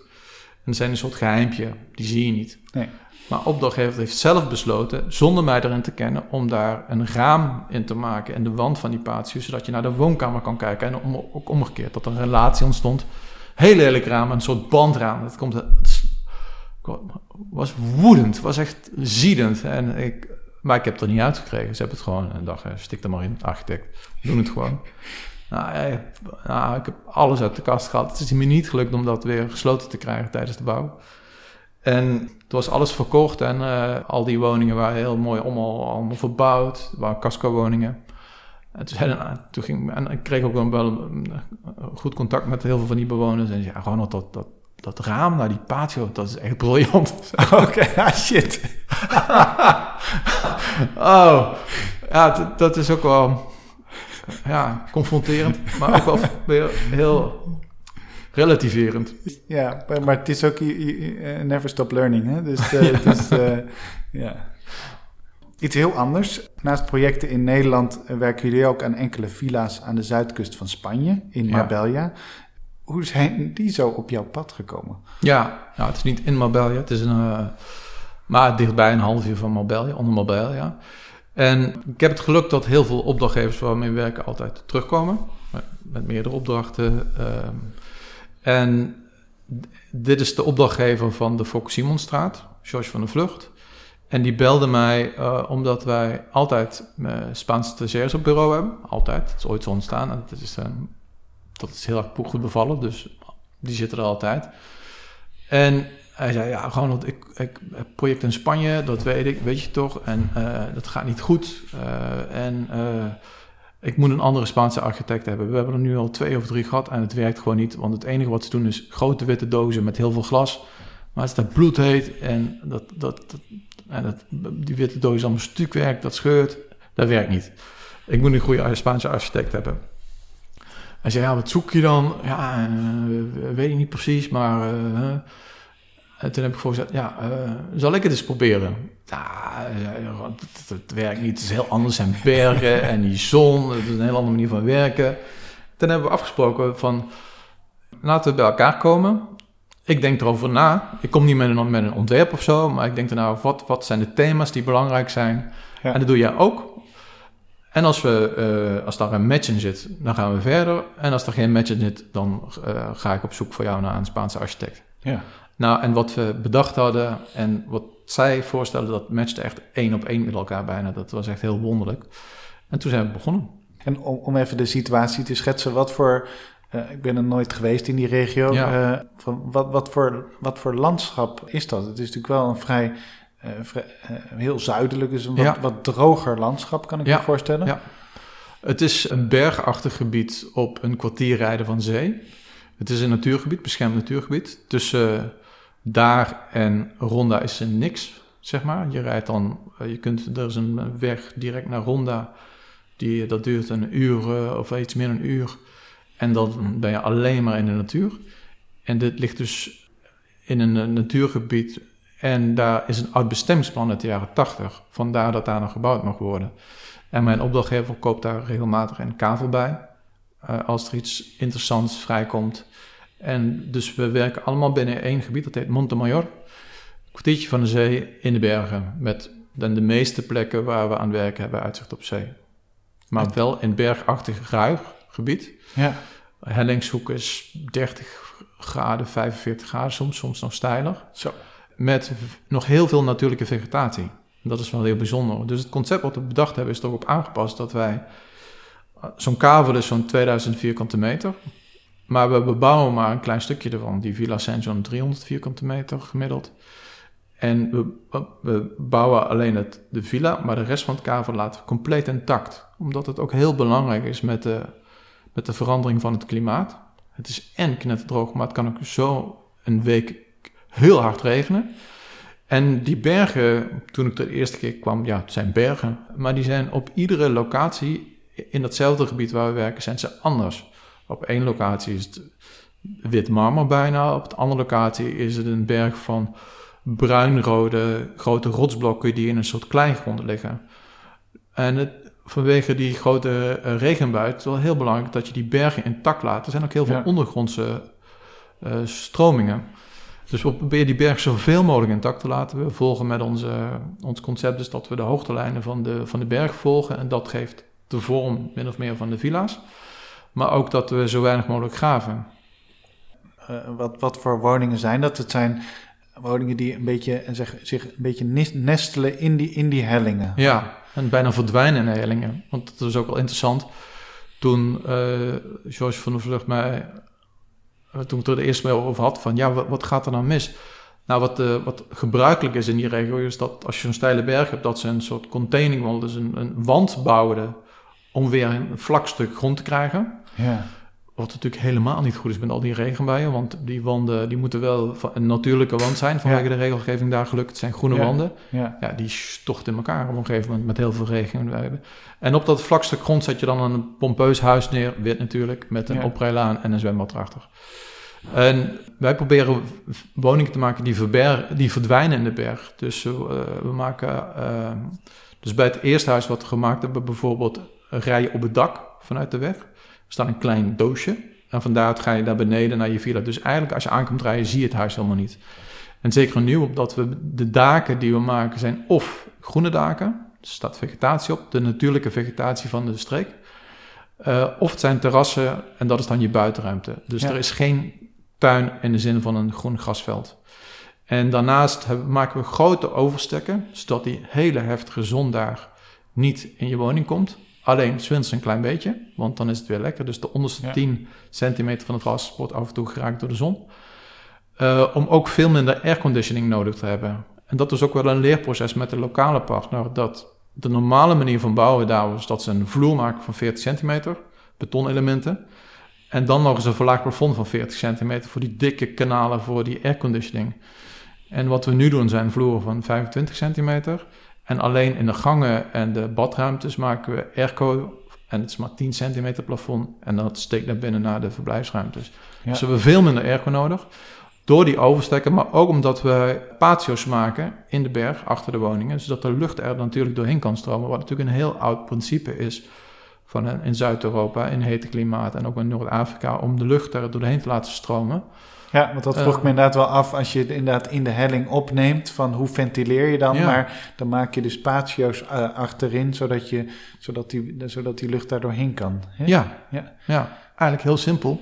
En er zijn een soort geheimpje, die zie je niet. Nee. Maar opdrachtgever heeft zelf besloten, zonder mij erin te kennen, om daar een raam in te maken in de wand van die patio, zodat je naar de woonkamer kan kijken. En om, ook omgekeerd, dat er een relatie ontstond. Heel lelijk raam, een soort bandraam. Dat komt, was woedend, was echt ziedend. En ik, maar ik heb het er niet uitgekregen. Ze hebben het gewoon een dag, stik er maar in, architect, doen het gewoon. Nou, nou, ik heb alles uit de kast gehaald. Het is me niet gelukt om dat weer gesloten te krijgen tijdens de bouw. En het was alles verkocht en uh, al die woningen waren heel mooi allemaal, allemaal verbouwd. Het waren casco-woningen. En toen, ging, en ik kreeg ook wel een, goed contact met heel veel van die bewoners. En ja, gewoon dat, dat, dat raam naar die patio, dat is echt briljant. Oké, ah, shit. oh, ja, dat is ook wel ja, confronterend, maar ook wel weer heel relativerend. Ja, maar het is ook never stop learning, hè? Dus uh, het is, uh, ja. Iets heel anders. Naast projecten in Nederland werken jullie ook aan enkele villa's aan de zuidkust van Spanje, in Marbella hoe zijn die zo op jouw pad gekomen? Ja, nou, het is niet in Marbella, het is een, uh, maar dichtbij een half uur van Marbella, onder Marbella. En ik heb het geluk dat heel veel opdrachtgevers waarmee we werken altijd terugkomen, met meerdere opdrachten. Uh, en dit is de opdrachtgever van de Fok Simonstraat, George van der Vlucht. En die belde mij uh, omdat wij altijd Spaanse stagiairs op bureau hebben. Altijd. Het is ooit zo ontstaan. En dat is een dat is heel erg goed bevallen, dus die zitten er altijd. En hij zei, ja, gewoon, ik, ik project in Spanje, dat weet ik, weet je toch, en uh, dat gaat niet goed. Uh, en uh, ik moet een andere Spaanse architect hebben. We hebben er nu al twee of drie gehad en het werkt gewoon niet, want het enige wat ze doen is grote witte dozen met heel veel glas. Maar het is dat bloedheet en, dat, dat, dat, en dat, die witte doos allemaal stukwerk, dat scheurt, dat werkt niet. Ik moet een goede Spaanse architect hebben. Hij zei, ja, wat zoek je dan? Ja, uh, weet ik niet precies, maar... Uh, en toen heb ik voorgezet, ja, uh, zal ik het eens proberen? Ja, het, werkt niet, het is heel anders. zijn bergen en die zon, het is een heel andere manier van werken. Toen hebben we afgesproken van, laten we bij elkaar komen. Ik denk erover na. Ik kom niet met een, met een ontwerp of zo, maar ik denk er nou, wat, wat zijn de thema's die belangrijk zijn? Ja. En dat doe jij ook. En als, we, uh, als daar een match in zit, dan gaan we verder. En als er geen match in zit, dan uh, ga ik op zoek voor jou naar een Spaanse architect. Ja. Nou, en wat we bedacht hadden en wat zij voorstelden, dat matchte echt één op één met elkaar bijna. Dat was echt heel wonderlijk. En toen zijn we begonnen. En om, om even de situatie te schetsen, wat voor uh, ik ben er nooit geweest in die regio. Ja. Van wat, wat, voor, wat voor landschap is dat? Het is natuurlijk wel een vrij heel zuidelijk, dus een wat, wat, droger landschap, kan ik me voorstellen. Ja. Het is een bergachtig gebied op een kwartier rijden van zee. Het is een natuurgebied, beschermd natuurgebied. Tussen daar en Ronda is er niks, zeg maar. Je rijdt dan, je kunt, er is een weg direct naar Ronda. Die, dat duurt een uur of iets meer dan een uur. En dan ben je alleen maar in de natuur. En dit ligt dus in een natuurgebied en daar is een oud bestemmingsplan uit de jaren 80. Vandaar dat daar nog gebouwd mag worden. En mijn opdrachtgever koopt daar regelmatig een kavel bij. eh, als er iets interessants vrijkomt. En dus we werken allemaal binnen één gebied, dat heet Montemayor. Kwartiertje van de zee in de bergen. Met dan de meeste plekken waar we aan werken hebben uitzicht op zee. Maar wel in bergachtig ruig gebied. Ja. Hellingshoek is 30 graden, 45 graden, soms, soms nog steiler. Zo. Met nog heel veel natuurlijke vegetatie. Dat is wel heel bijzonder. Dus het concept wat we bedacht hebben is erop aangepast dat wij... eh, Zo'n kavel is zo'n 2000 vierkante meter. Maar we bebouwen maar een klein stukje ervan. Die villa's zijn zo'n 300 vierkante meter gemiddeld. En we, we bouwen alleen het, de villa, maar de rest van het kavel laten we compleet intact. Omdat het ook heel belangrijk is met de, met de verandering van het klimaat. Het is en knetterdroog, maar het kan ook zo een week heel hard regenen. En die bergen, toen ik er de eerste keer kwam, ja, het zijn bergen. Maar die zijn op iedere locatie, in datzelfde gebied waar we werken, zijn ze anders. Op één locatie is het wit marmer bijna. Op de andere locatie is het een berg van bruinrode grote rotsblokken die in een soort kleigrond liggen. En het, vanwege die grote eh, regenbui is het wel heel belangrijk dat je die bergen intact laat. Er zijn ook heel veel Ja. ondergrondse eh, stromingen. Dus we proberen die berg zoveel mogelijk intact te laten. We volgen met onze, ons concept dus dat we de hoogtelijnen van de, van de berg volgen. En dat geeft de vorm min of meer van de villa's. Maar ook dat we zo weinig mogelijk graven. Eh, wat, wat voor woningen zijn dat? Het zijn woningen die een beetje, en zeg, zich een beetje nestelen in die, in die hellingen. Ja, en bijna verdwijnen in de hellingen. Want dat is ook wel interessant. Toen eh George van der Vlucht mij, eh, toen ik er de eerste mee over had, van ja, wat, wat gaat er nou mis? Nou, wat, eh, wat gebruikelijk is in die regio, is dat als je een steile berg hebt, dat ze een soort containing wall, dus een, een wand bouwden om weer een vlak stuk grond te krijgen. Ja. Wat natuurlijk helemaal niet goed is met al die regenbuien, want die wanden die moeten wel van een natuurlijke wand zijn vanwege Ja. de regelgeving daar gelukt. Het zijn groene Ja. wanden. Ja. Ja, die stocht in elkaar op een gegeven moment met heel veel regen. En op dat vlak stuk grond zet je dan een pompeus huis neer, wit natuurlijk, met een oprijlaan en een zwembad erachter. En wij proberen woningen te maken die, verber- die verdwijnen in de berg. Dus eh, we maken, eh, dus bij het eerste huis wat we gemaakt hebben, bijvoorbeeld rijden op het dak vanuit de weg. Er staat een klein doosje en van daaruit ga je naar beneden naar je villa. Dus eigenlijk als je aankomt rijden, zie je het huis helemaal niet. En zeker nu, omdat we de daken die we maken zijn of groene daken, er staat vegetatie op, de natuurlijke vegetatie van de streek. Eh, of het zijn terrassen en dat is dan je buitenruimte. Dus Ja. er is geen tuin in de zin van een groen grasveld. En daarnaast hebben, maken we grote overstekken, zodat die hele heftige zon daar niet in je woning komt. Alleen zwinters een klein beetje, want dan is het weer lekker. Dus de onderste Ja. 10 centimeter van het gras wordt af en toe geraakt door de zon. Eh, om ook veel minder airconditioning nodig te hebben. En dat is ook wel een leerproces met de lokale partner. Dat de normale manier van bouwen daar was dat ze een vloer maken van 40 centimeter, betonelementen. En dan nog eens een verlaagd plafond van 40 centimeter voor die dikke kanalen voor die airconditioning. En wat we nu doen zijn vloeren van 25 centimeter. En alleen in de gangen en de badruimtes maken we airco. En het is maar 10 centimeter plafond. En dat steekt naar binnen naar de verblijfsruimtes. Ja. Dus we hebben veel minder airco nodig. Door die overstekken, maar ook omdat we patio's maken in de berg achter de woningen. Zodat de lucht er natuurlijk doorheen kan stromen. Wat natuurlijk een heel oud principe is van een- in Zuid-Europa, in hete klimaat en ook in Noord-Afrika. Om de lucht er doorheen te laten stromen. Ja, want dat vroeg Eh. ik me inderdaad wel af als je het inderdaad in de helling opneemt, van hoe ventileer je dan? Ja. Maar dan maak je dus patio's eh, achterin, zodat, je, zodat, die, zodat die lucht daar doorheen kan. Hè? Ja, Ja. ja, eigenlijk heel simpel.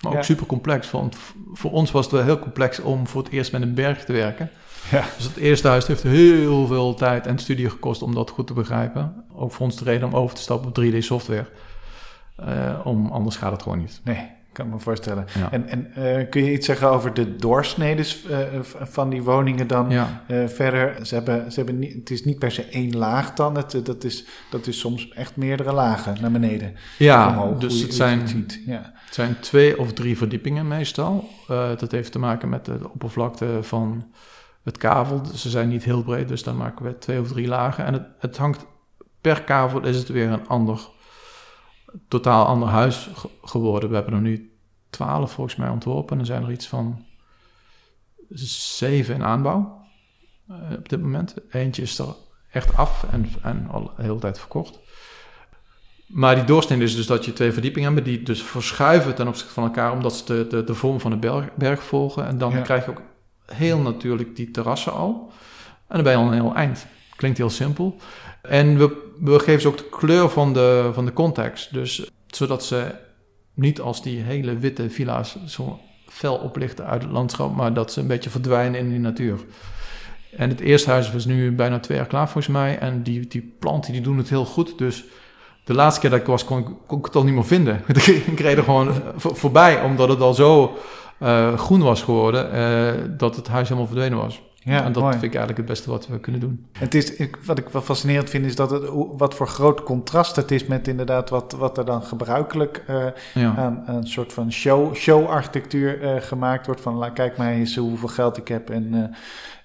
Maar ook Ja. super complex. Want voor ons was het wel heel complex om voor het eerst met een berg te werken. Ja. Dus het eerste huis heeft heel veel tijd en studie gekost om dat goed te begrijpen. Ook voor ons de reden om over te stappen op 3D-software. om, anders gaat het gewoon niet. Nee, kan me voorstellen. Ja. En, en eh, kun je iets zeggen over de doorsnedes eh, van die woningen dan? Ja. Eh, verder, ze hebben, ze hebben niet, het is niet per se één laag dan. Het, dat, is, dat is soms echt meerdere lagen naar beneden. Ja, Omhoog, dus je- het zijn, ziet. Ja. het zijn twee of drie verdiepingen meestal. Dat heeft te maken met de oppervlakte van het kavel. Dus ze zijn niet heel breed, dus dan maken we twee of drie lagen. En het, het hangt per kavel is het weer een ander, totaal ander huis ge- geworden. We hebben er nu twaalf volgens mij ontworpen. En er zijn er iets van zeven in aanbouw eh, op dit moment. Eentje is er echt af en, en al de hele tijd verkocht. Maar die doorsnede is dus dat je twee verdiepingen hebt die dus verschuiven ten opzichte van elkaar, omdat ze de, de, de vorm van de berg, berg volgen. En dan Ja. krijg je ook heel natuurlijk die terrassen al. En dan ben je al een heel eind. Klinkt heel simpel. En we, we geven ze ook de kleur van de, van de context. Dus zodat ze niet als die hele witte villa's zo fel oplichten uit het landschap, maar dat ze een beetje verdwijnen in die natuur. En het eerste huis was nu bijna twee jaar klaar volgens mij. En die, die planten die doen het heel goed. Dus de laatste keer dat ik was, kon ik, kon ik het al niet meer vinden. ik reed er gewoon voor- voorbij, omdat het al zo eh, groen was geworden, eh, dat het huis helemaal verdwenen was. Ja, en dat mooi. vind ik eigenlijk het beste wat we kunnen doen. Het is, ik, wat ik wel fascinerend vind, is dat het, wat voor groot contrast het is met inderdaad wat, wat er dan gebruikelijk eh, Ja. aan een soort van show, show-architectuur eh, gemaakt wordt. Van kijk maar eens hoeveel geld ik heb en eh,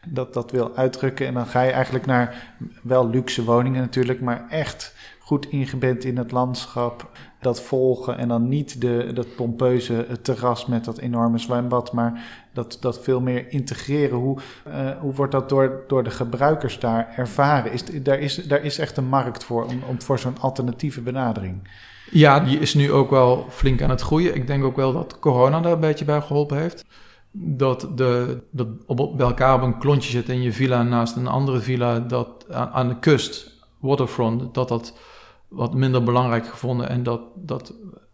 dat, dat wil uitdrukken. En dan ga je eigenlijk naar wel luxe woningen natuurlijk, maar echt goed in het landschap. Dat volgen en dan niet de, dat pompeuze terras met dat enorme zwembad, maar dat, dat veel meer integreren. Hoe, eh, hoe wordt dat door, door de gebruikers daar ervaren? Is, daar, is, daar is echt een markt voor, om, voor zo'n alternatieve benadering. Ja, die is nu ook wel flink aan het groeien. Ik denk ook wel dat corona daar een beetje bij geholpen heeft. Dat, de, dat op, elkaar op een klontje zitten in je villa naast een andere villa dat aan de kust, waterfront, dat dat wat minder belangrijk gevonden en dat, dat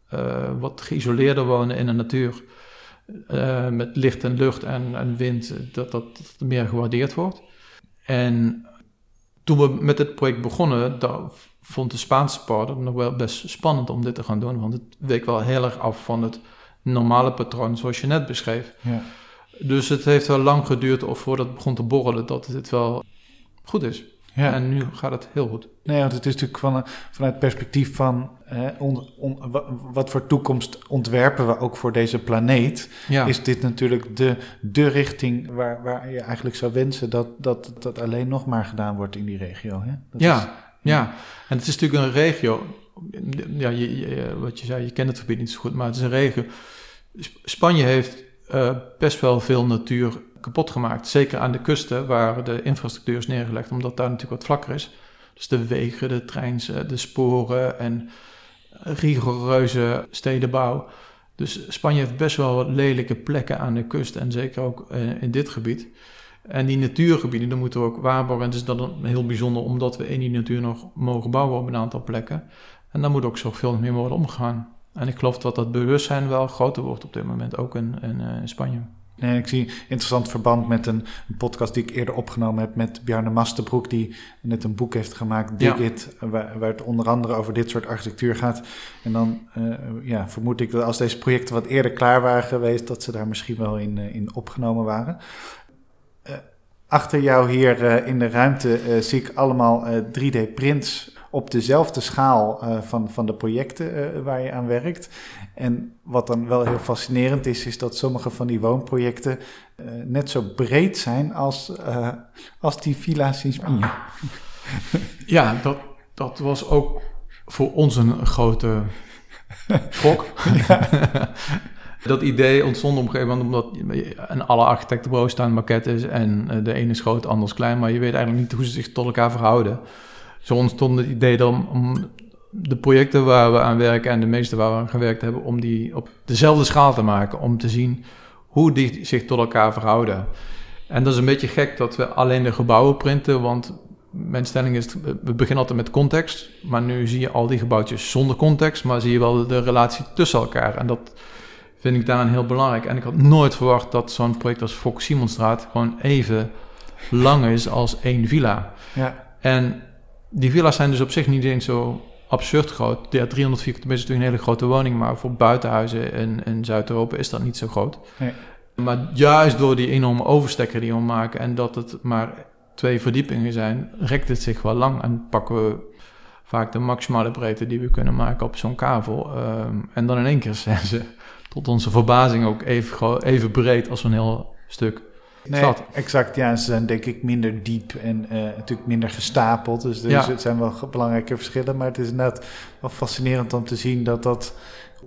eh, wat geïsoleerder wonen in de natuur eh, met licht en lucht en, en wind, dat, dat dat meer gewaardeerd wordt. En toen we met dit project begonnen, daar vond de Spaanse partner nog wel best spannend om dit te gaan doen. Want het week wel heel erg af van het normale patroon zoals je net beschreef. Ja. Dus het heeft wel lang geduurd of voordat het begon te borrelen dat het wel goed is. Ja. En nu gaat het heel goed. Nee, want het is natuurlijk van, vanuit het perspectief van hè, on- on- wa- wat voor toekomst ontwerpen we ook voor deze planeet. Ja, Is dit natuurlijk de, de richting waar, waar je eigenlijk zou wensen dat, dat dat alleen nog maar gedaan wordt in die regio. Hè? Dat ja, is- ja. En het is natuurlijk een regio. Ja, je, je- wat je zei, je kent het gebied niet zo goed, maar het is een regio. Sp- Spanje heeft eh, best wel veel natuur kapot gemaakt. Zeker aan de kusten, waar de infrastructuur is neergelegd, omdat daar natuurlijk wat vlakker is. Dus de wegen, de treins, eh, de sporen en rigoureuze stedenbouw. Dus Spanje heeft best wel wat lelijke plekken aan de kust en zeker ook eh, in dit gebied. En die natuurgebieden, daar moeten we ook waarborgen. En het is dan heel bijzonder omdat we in die natuur nog mogen bouwen op een aantal plekken. En daar moet ook zoveel meer worden omgegaan. En ik geloof dat dat bewustzijn wel groter wordt op dit moment, ook in, eh, in Spanje. Nee, ik zie interessant verband met een, een podcast die ik eerder opgenomen heb met Bjarne Masterbroek, die net een boek heeft gemaakt, Dig Ja. It, waar, waar het onder andere over dit soort architectuur gaat. En dan eh, ja, vermoed ik dat als deze projecten wat eerder klaar waren geweest, dat ze daar misschien wel in, eh, in opgenomen waren. Eh, achter jou hier in de ruimte zie ik allemaal eh, 3D-prints op dezelfde schaal eh, van, van de projecten eh, waar je aan werkt. En wat dan wel heel fascinerend is, is dat sommige van die woonprojecten eh, net zo breed zijn als, als die villa's in Spanje. Ja, dat, dat was ook voor ons een grote schok. dat idee ontstond op een gegeven moment omdat in alle architectenbureaus staan maquettes en de ene is groot, de ander is klein, maar je weet eigenlijk niet hoe ze zich tot elkaar verhouden. Zo ontstond het idee dan om de projecten waar we aan werken en de meeste waar we aan gewerkt hebben, om die op dezelfde schaal te maken, om te zien hoe die zich tot elkaar verhouden. En dat is een beetje gek dat we alleen de gebouwen printen, want mijn stelling is, we beginnen altijd met context, maar nu zie je al die gebouwtjes zonder context, maar zie je wel de relatie tussen elkaar. En dat vind ik daarin heel belangrijk. En ik had nooit verwacht dat zo'n project als Fox Simonstraat gewoon even lang is als één villa. Ja, En die villa's zijn dus op zich niet eens zo absurd groot. Ja, 300 vierkante meter is natuurlijk een hele grote woning, maar voor buitenhuizen in, in Zuid-Europa is dat niet zo groot. Nee. Maar juist door die enorme overstekker die we maken en dat het maar twee verdiepingen zijn, rekt het zich wel lang en pakken we vaak de maximale breedte die we kunnen maken op zo'n kavel. Ehm, en dan in één keer zijn ze tot onze verbazing ook even, even breed als een heel stuk. Nee, Stad. exact. Ja, ze zijn denk ik minder diep en eh, natuurlijk minder gestapeld. Dus er Ja. is- het zijn wel belangrijke verschillen. Maar het is inderdaad wel fascinerend om te zien dat dat...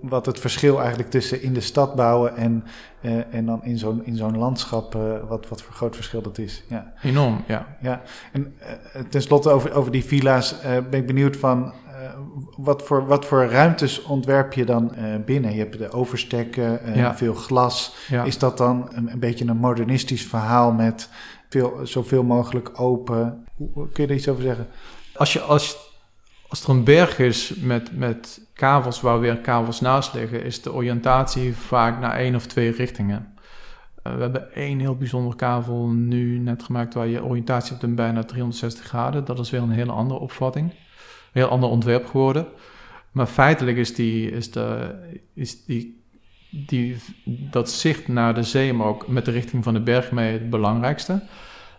Wat het verschil eigenlijk tussen in de stad bouwen en, eh, en dan in zo'n, in zo'n landschap, eh, wat, wat voor groot verschil dat is. Ja. Enorm, ja. Ja, en eh, tenslotte over, over die villa's ben ik benieuwd van... eh, wat, voor, wat voor ruimtes ontwerp je dan binnen? Je hebt de overstekken, veel glas. Is dat dan een, een, beetje een modernistisch verhaal met veel, zoveel mogelijk open? Hoe, kun je er iets over zeggen? Als, je, als, als er een berg is met, met kavels waar weer kavels naast liggen, is de oriëntatie vaak naar één of twee richtingen. Eh, we hebben één heel bijzonder kavel nu net gemaakt waar je oriëntatie hebt in bijna 360 graden. Dat is weer een hele andere opvatting. Heel ander ontwerp geworden. Maar feitelijk is, die, is, de, is die, die, dat zicht naar de zee, maar ook met de richting van de berg mee het belangrijkste.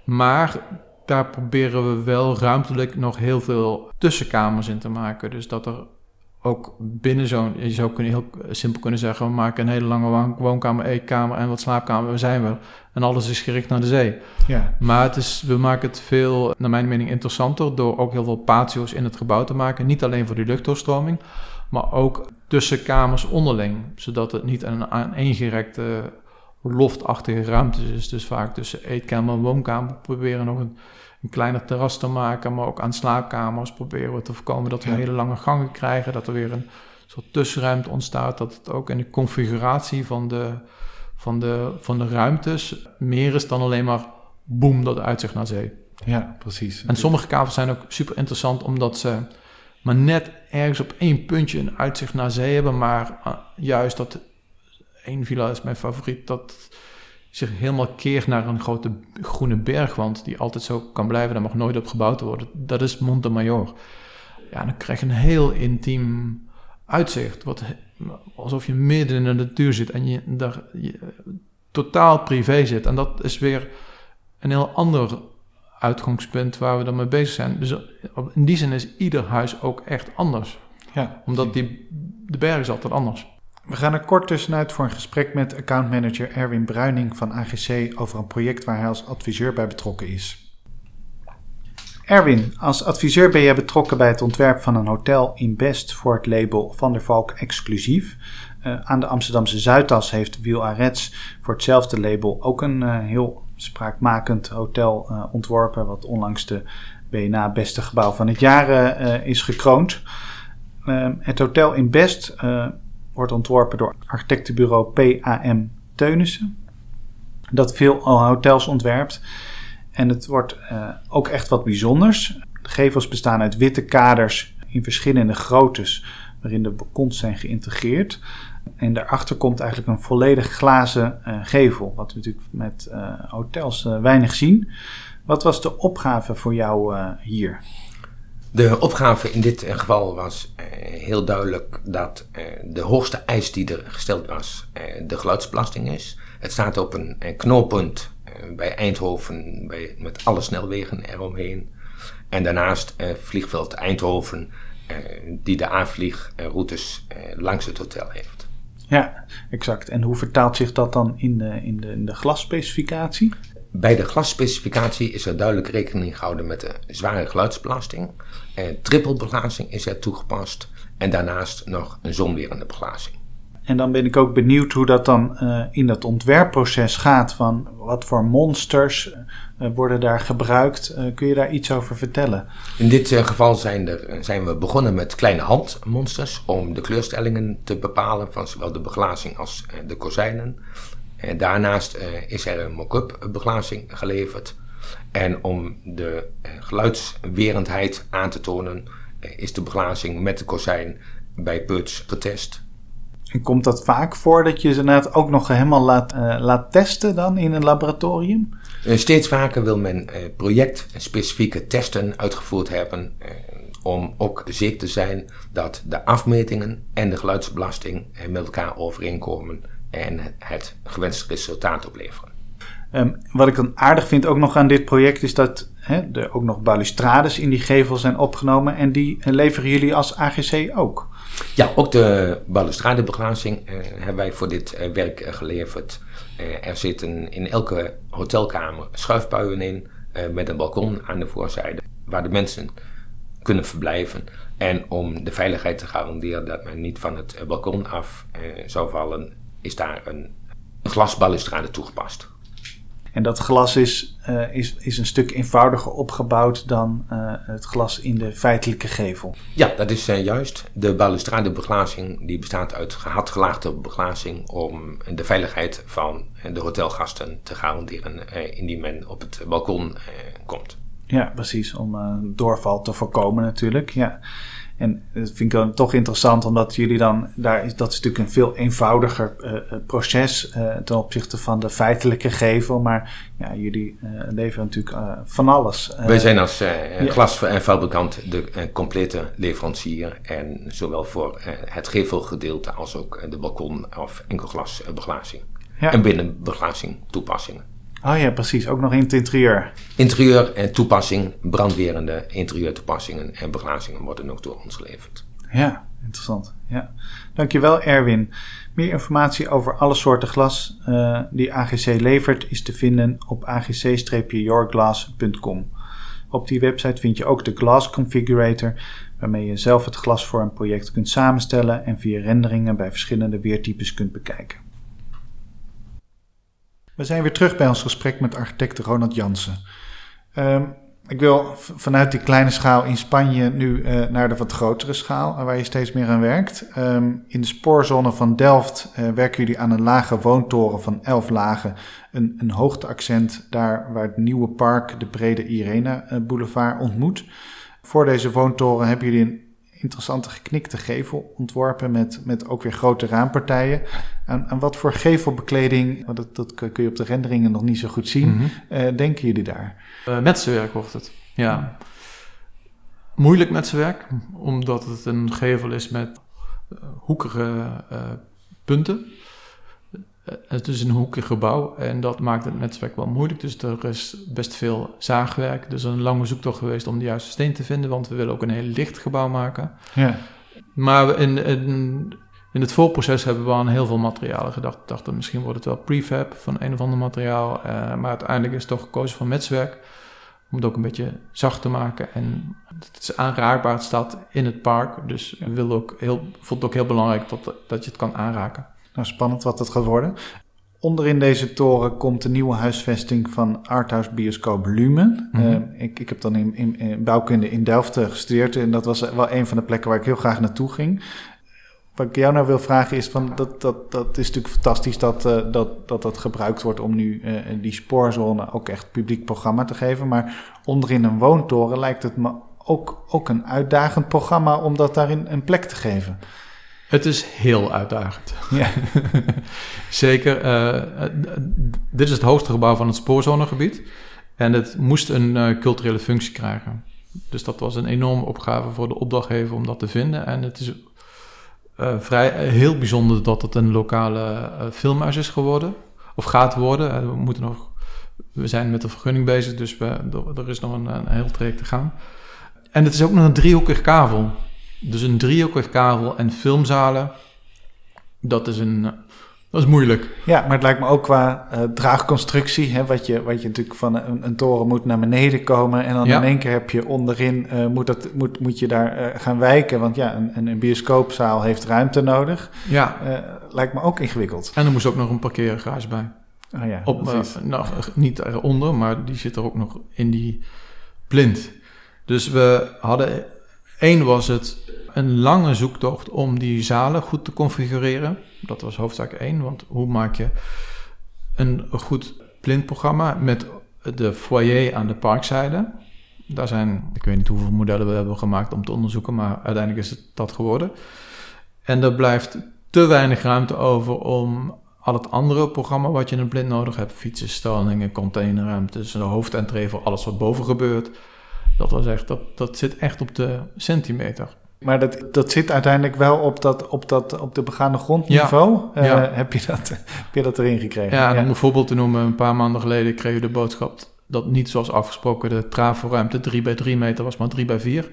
Maar daar proberen we wel ruimtelijk nog heel veel tussenkamers in te maken. Dus dat er ook binnen zo'n, je zou kunnen, heel simpel kunnen zeggen, we maken een hele lange woonkamer, eetkamer en wat slaapkamer, we zijn we. En alles is gericht naar de zee. Ja. Maar het is, we maken het veel, naar mijn mening, interessanter door ook heel veel patio's in het gebouw te maken. Niet alleen voor de luchtdoorstroming, maar ook tussen kamers onderling. Zodat het niet een aaneengerekte loftachtige ruimte is. Dus vaak tussen eetkamer en woonkamer proberen nog een een kleiner terras te maken, maar ook aan slaapkamers proberen we te voorkomen dat we hele lange gangen krijgen, dat er weer een soort tussenruimte ontstaat, dat het ook in de configuratie van de, van de, van de ruimtes meer is dan alleen maar boem, dat uitzicht naar zee. Ja, precies. En sommige kavels zijn ook super interessant omdat ze maar net ergens op één puntje een uitzicht naar zee hebben, maar uh, juist dat één villa is mijn favoriet, dat zich helemaal keert naar een grote groene bergwand die altijd zo kan blijven, daar mag nooit op gebouwd worden. Dat is Montemayor. Ja, dan krijg je een heel intiem uitzicht, wat, alsof je midden in de natuur zit en je daar totaal privé zit. En dat is weer een heel ander uitgangspunt waar we dan mee bezig zijn. Dus in die zin is ieder huis ook echt anders. Ja, omdat die, de berg is altijd anders. We gaan er kort tussenuit voor een gesprek met accountmanager Erwin Bruining van AGC over een project waar hij als adviseur bij betrokken is. Erwin, als adviseur ben jij betrokken bij het ontwerp van een hotel in Best voor het label Van der Valk Exclusief. Uh, aan de Amsterdamse Zuidas heeft Wiel Arets voor hetzelfde label ook een uh, heel spraakmakend hotel uh, ontworpen, wat onlangs de BNA Beste Gebouw van het Jaar is gekroond. het hotel in Best wordt ontworpen door architectenbureau PAM Teunissen. Dat veel hotels ontwerpt. En het wordt uh, ook echt wat bijzonders. De gevels bestaan uit witte kaders in verschillende groottes, waarin de balkons zijn geïntegreerd. En daarachter komt eigenlijk een volledig glazen uh, gevel, wat we natuurlijk met uh, hotels weinig zien. Wat was de opgave voor jou hier? De opgave in dit geval was eh, heel duidelijk dat eh, de hoogste eis die er gesteld was eh, de geluidsbelasting is. Het staat op een knooppunt bij Eindhoven bij, met alle snelwegen eromheen. En daarnaast vliegveld Eindhoven die de aanvliegroutes langs het hotel heeft. Ja, exact. En hoe vertaalt zich dat dan in de, in de, in de glasspecificatie? Bij de glasspecificatie is er duidelijk rekening gehouden met de zware geluidsbelasting. Eh, trippelbeglazing is er toegepast en daarnaast nog een zonwerende beglazing. En dan ben ik ook benieuwd hoe dat dan uh, in dat ontwerpproces gaat. Van wat voor monsters uh, worden daar gebruikt? Uh, kun je daar iets over vertellen? In dit geval zijn, er, zijn we begonnen met kleine handmonsters om de kleurstellingen te bepalen van zowel de beglazing als de kozijnen. En daarnaast is er een mock-up beglazing geleverd en om de eh, geluidswerendheid aan te tonen, eh, is de beglazing met de kozijn bij Puts getest. En komt dat vaak voor dat je ze inderdaad ook nog helemaal laat, uh, laat testen dan in een laboratorium? steeds vaker wil men uh, projectspecifieke testen uitgevoerd hebben. om ook zeker te zijn dat de afmetingen en de geluidsbelasting met elkaar overeenkomen en het gewenste resultaat opleveren. Um, wat ik dan aardig vind ook nog aan dit project is dat hè, er ook nog balustrades in die gevel zijn opgenomen. En die leveren jullie als AGC ook? Ja, ook de balustradebeglazing uh, hebben wij voor dit uh, werk geleverd. er zitten in elke hotelkamer schuifbuien in met een balkon aan de voorzijde waar de mensen kunnen verblijven. En om de veiligheid te garanderen dat men niet van het balkon af zou vallen, is daar een glasbalustrade toegepast. En dat glas is, uh, is, is een stuk eenvoudiger opgebouwd dan uh, het glas in de feitelijke gevel. Ja, dat is uh, juist. De balustradebeglazing die bestaat uit gehardgelaagde beglazing om de veiligheid van de hotelgasten te garanderen indien men op het balkon komt. Ja, precies. Om doorval te voorkomen natuurlijk. Ja. En dat vind ik dan toch interessant, omdat jullie dan, daar is, dat is natuurlijk een veel eenvoudiger uh, proces uh, ten opzichte van de feitelijke gevel. Maar ja, jullie uh, leveren natuurlijk van alles. Wij zijn als ja. glasfabrikant de complete leverancier. En zowel voor het gevelgedeelte als ook de balkon- of enkelglasbeglazing. Ja. En binnenbeglazing toepassingen. Oh ja, precies. Ook nog in het interieur. Interieur en toepassing, brandwerende interieurtoepassingen en beglazingen worden ook door ons geleverd. Ja, interessant. Ja. Dankjewel Erwin. Meer informatie over alle soorten glas uh, die AGC levert is te vinden op agc-yourglass.com. Op die website vind je ook de Glass Configurator, waarmee je zelf het glas voor een project kunt samenstellen en via renderingen bij verschillende weertypes kunt bekijken. We zijn weer terug bij ons gesprek met architect Ronald Jansen. Um, ik wil vanuit die kleine schaal in Spanje nu uh, naar de wat grotere schaal, waar je steeds meer aan werkt. Um, in de spoorzone van Delft uh, werken jullie aan een lage woontoren van 11 lagen. Een, een hoogteaccent daar waar het nieuwe park de brede Irene uh, Boulevard ontmoet. Voor deze woontoren hebben jullie een interessante geknikte gevel ontworpen met, met ook weer grote raampartijen. Aan, aan wat voor gevelbekleding, want dat, dat kun je op de renderingen nog niet zo goed zien, mm denken jullie daar? Uh, metselwerk wordt het, ja. Moeilijk metselwerk, omdat het een gevel is met uh, hoekige punten. Het is een hoekig gebouw en dat maakt het netwerk wel moeilijk. Dus er is best veel zaagwerk. Dus een lange zoektocht geweest om de juiste steen te vinden, want we willen ook een heel licht gebouw maken. Ja. Maar in, in, in het voorproces hebben we aan heel veel materialen gedacht. We dachten misschien wordt het wel prefab van een of ander materiaal. Uh, maar uiteindelijk is het toch gekozen voor metswerk. Om het ook een beetje zacht te maken. En het is aanraakbaar, het staat in het park. Dus we ook heel, vond het ook heel belangrijk dat, dat je het kan aanraken. Nou, spannend wat het gaat worden. Onderin deze toren komt de nieuwe huisvesting van Arthouse Bioscoop Lumen. Mm uh, ik, ik heb dan in, in, in, bouwkunde in Delft eh, gestudeerd en dat was wel een van de plekken waar ik heel graag naartoe ging. Wat ik jou nou wil vragen is, van dat, dat, dat is natuurlijk fantastisch dat, uh, dat, dat dat gebruikt wordt om nu uh, die spoorzone ook echt publiek programma te geven. Maar onderin een woontoren lijkt het me ook, ook een uitdagend programma om dat daarin een plek te geven. Het is heel uitdagend. Ja. Zeker. Uh, dit is het hoogste gebouw van het spoorzonegebied. En het moest een uh, culturele functie krijgen. Dus dat was een enorme opgave voor de opdrachtgever om dat te vinden. En het is uh, vrij heel bijzonder dat het een lokale filmhuis is geworden. Of gaat worden. we, moeten nog, we zijn met de vergunning bezig, dus we, er, is nog een, een heel traject te gaan. En het is ook nog een driehoekig kavel. Dus een driehoekig kabel en filmzalen, dat is, een, dat is moeilijk. Ja, maar het lijkt me ook qua uh, draagconstructie, hè, wat, je, wat je natuurlijk van een, een, toren moet naar beneden komen en dan in één keer heb je onderin, uh, moet, dat, moet, moet je daar uh, gaan wijken, want ja, een, een bioscoopzaal heeft ruimte nodig. Ja. lijkt me ook ingewikkeld. En er moest ook nog een parkeergarage bij. Oh ja, Op, nou, niet eronder, maar die zit er ook nog in die plint. Dus we hadden, één was het een lange zoektocht om die zalen goed te configureren. Dat was hoofdzaak 1, want hoe maak je een goed plintprogramma met de foyer aan de parkzijde? Daar zijn, ik weet niet hoeveel modellen we hebben gemaakt om te onderzoeken, maar uiteindelijk is het dat geworden. En er blijft te weinig ruimte over om al het andere programma wat je in een blind nodig hebt, fietsen, stallingen, containerruimtes, de hoofdentree voor alles wat boven gebeurt. Dat was echt, dat, dat zit echt op de centimeter. Maar dat, dat zit uiteindelijk wel op, dat, op, dat, op de begaande grondniveau. Ja, uh, Heb, je dat, heb je dat erin gekregen? Ja, om een voorbeeld te noemen. Een paar maanden geleden kregen we de boodschap dat niet zoals afgesproken de traforuimte 3 bij 3 meter was, maar 3 bij 4.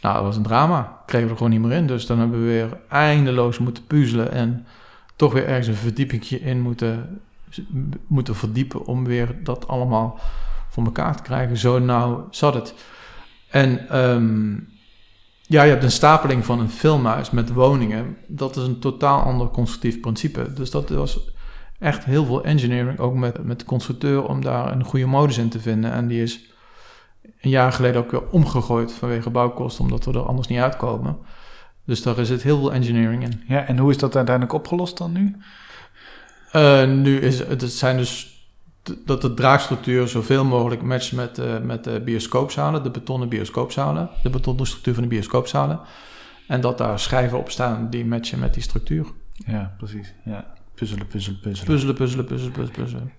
Nou, dat was een drama. Kregen we er gewoon niet meer in. Dus dan hebben we weer eindeloos moeten puzzelen en toch weer ergens een verdiepingje in moeten, moeten verdiepen om weer dat allemaal voor elkaar te krijgen. Zo nauw zat het. En um, ja, je hebt een stapeling van een filmhuis met woningen. Dat is een totaal ander constructief principe. Dus dat was echt heel veel engineering, ook met, met de constructeur, om daar een goede modus in te vinden. En die is een jaar geleden ook weer omgegooid vanwege bouwkosten, omdat we er anders niet uitkomen. Dus daar zit heel veel engineering in. Ja, en hoe is dat uiteindelijk opgelost dan nu? Uh, nu is het zijn dus dat de draagstructuur zoveel mogelijk matcht met, uh, met de bioscoopzalen, de betonnen bioscoopzalen, de betonnen structuur van de bioscoopzalen. En dat daar schijven op staan die matchen met die structuur. Ja, precies. Ja. Puzzelen, puzzelen, puzzelen. Puzzelen, puzzelen, puzzelen, puzzelen, puzzelen.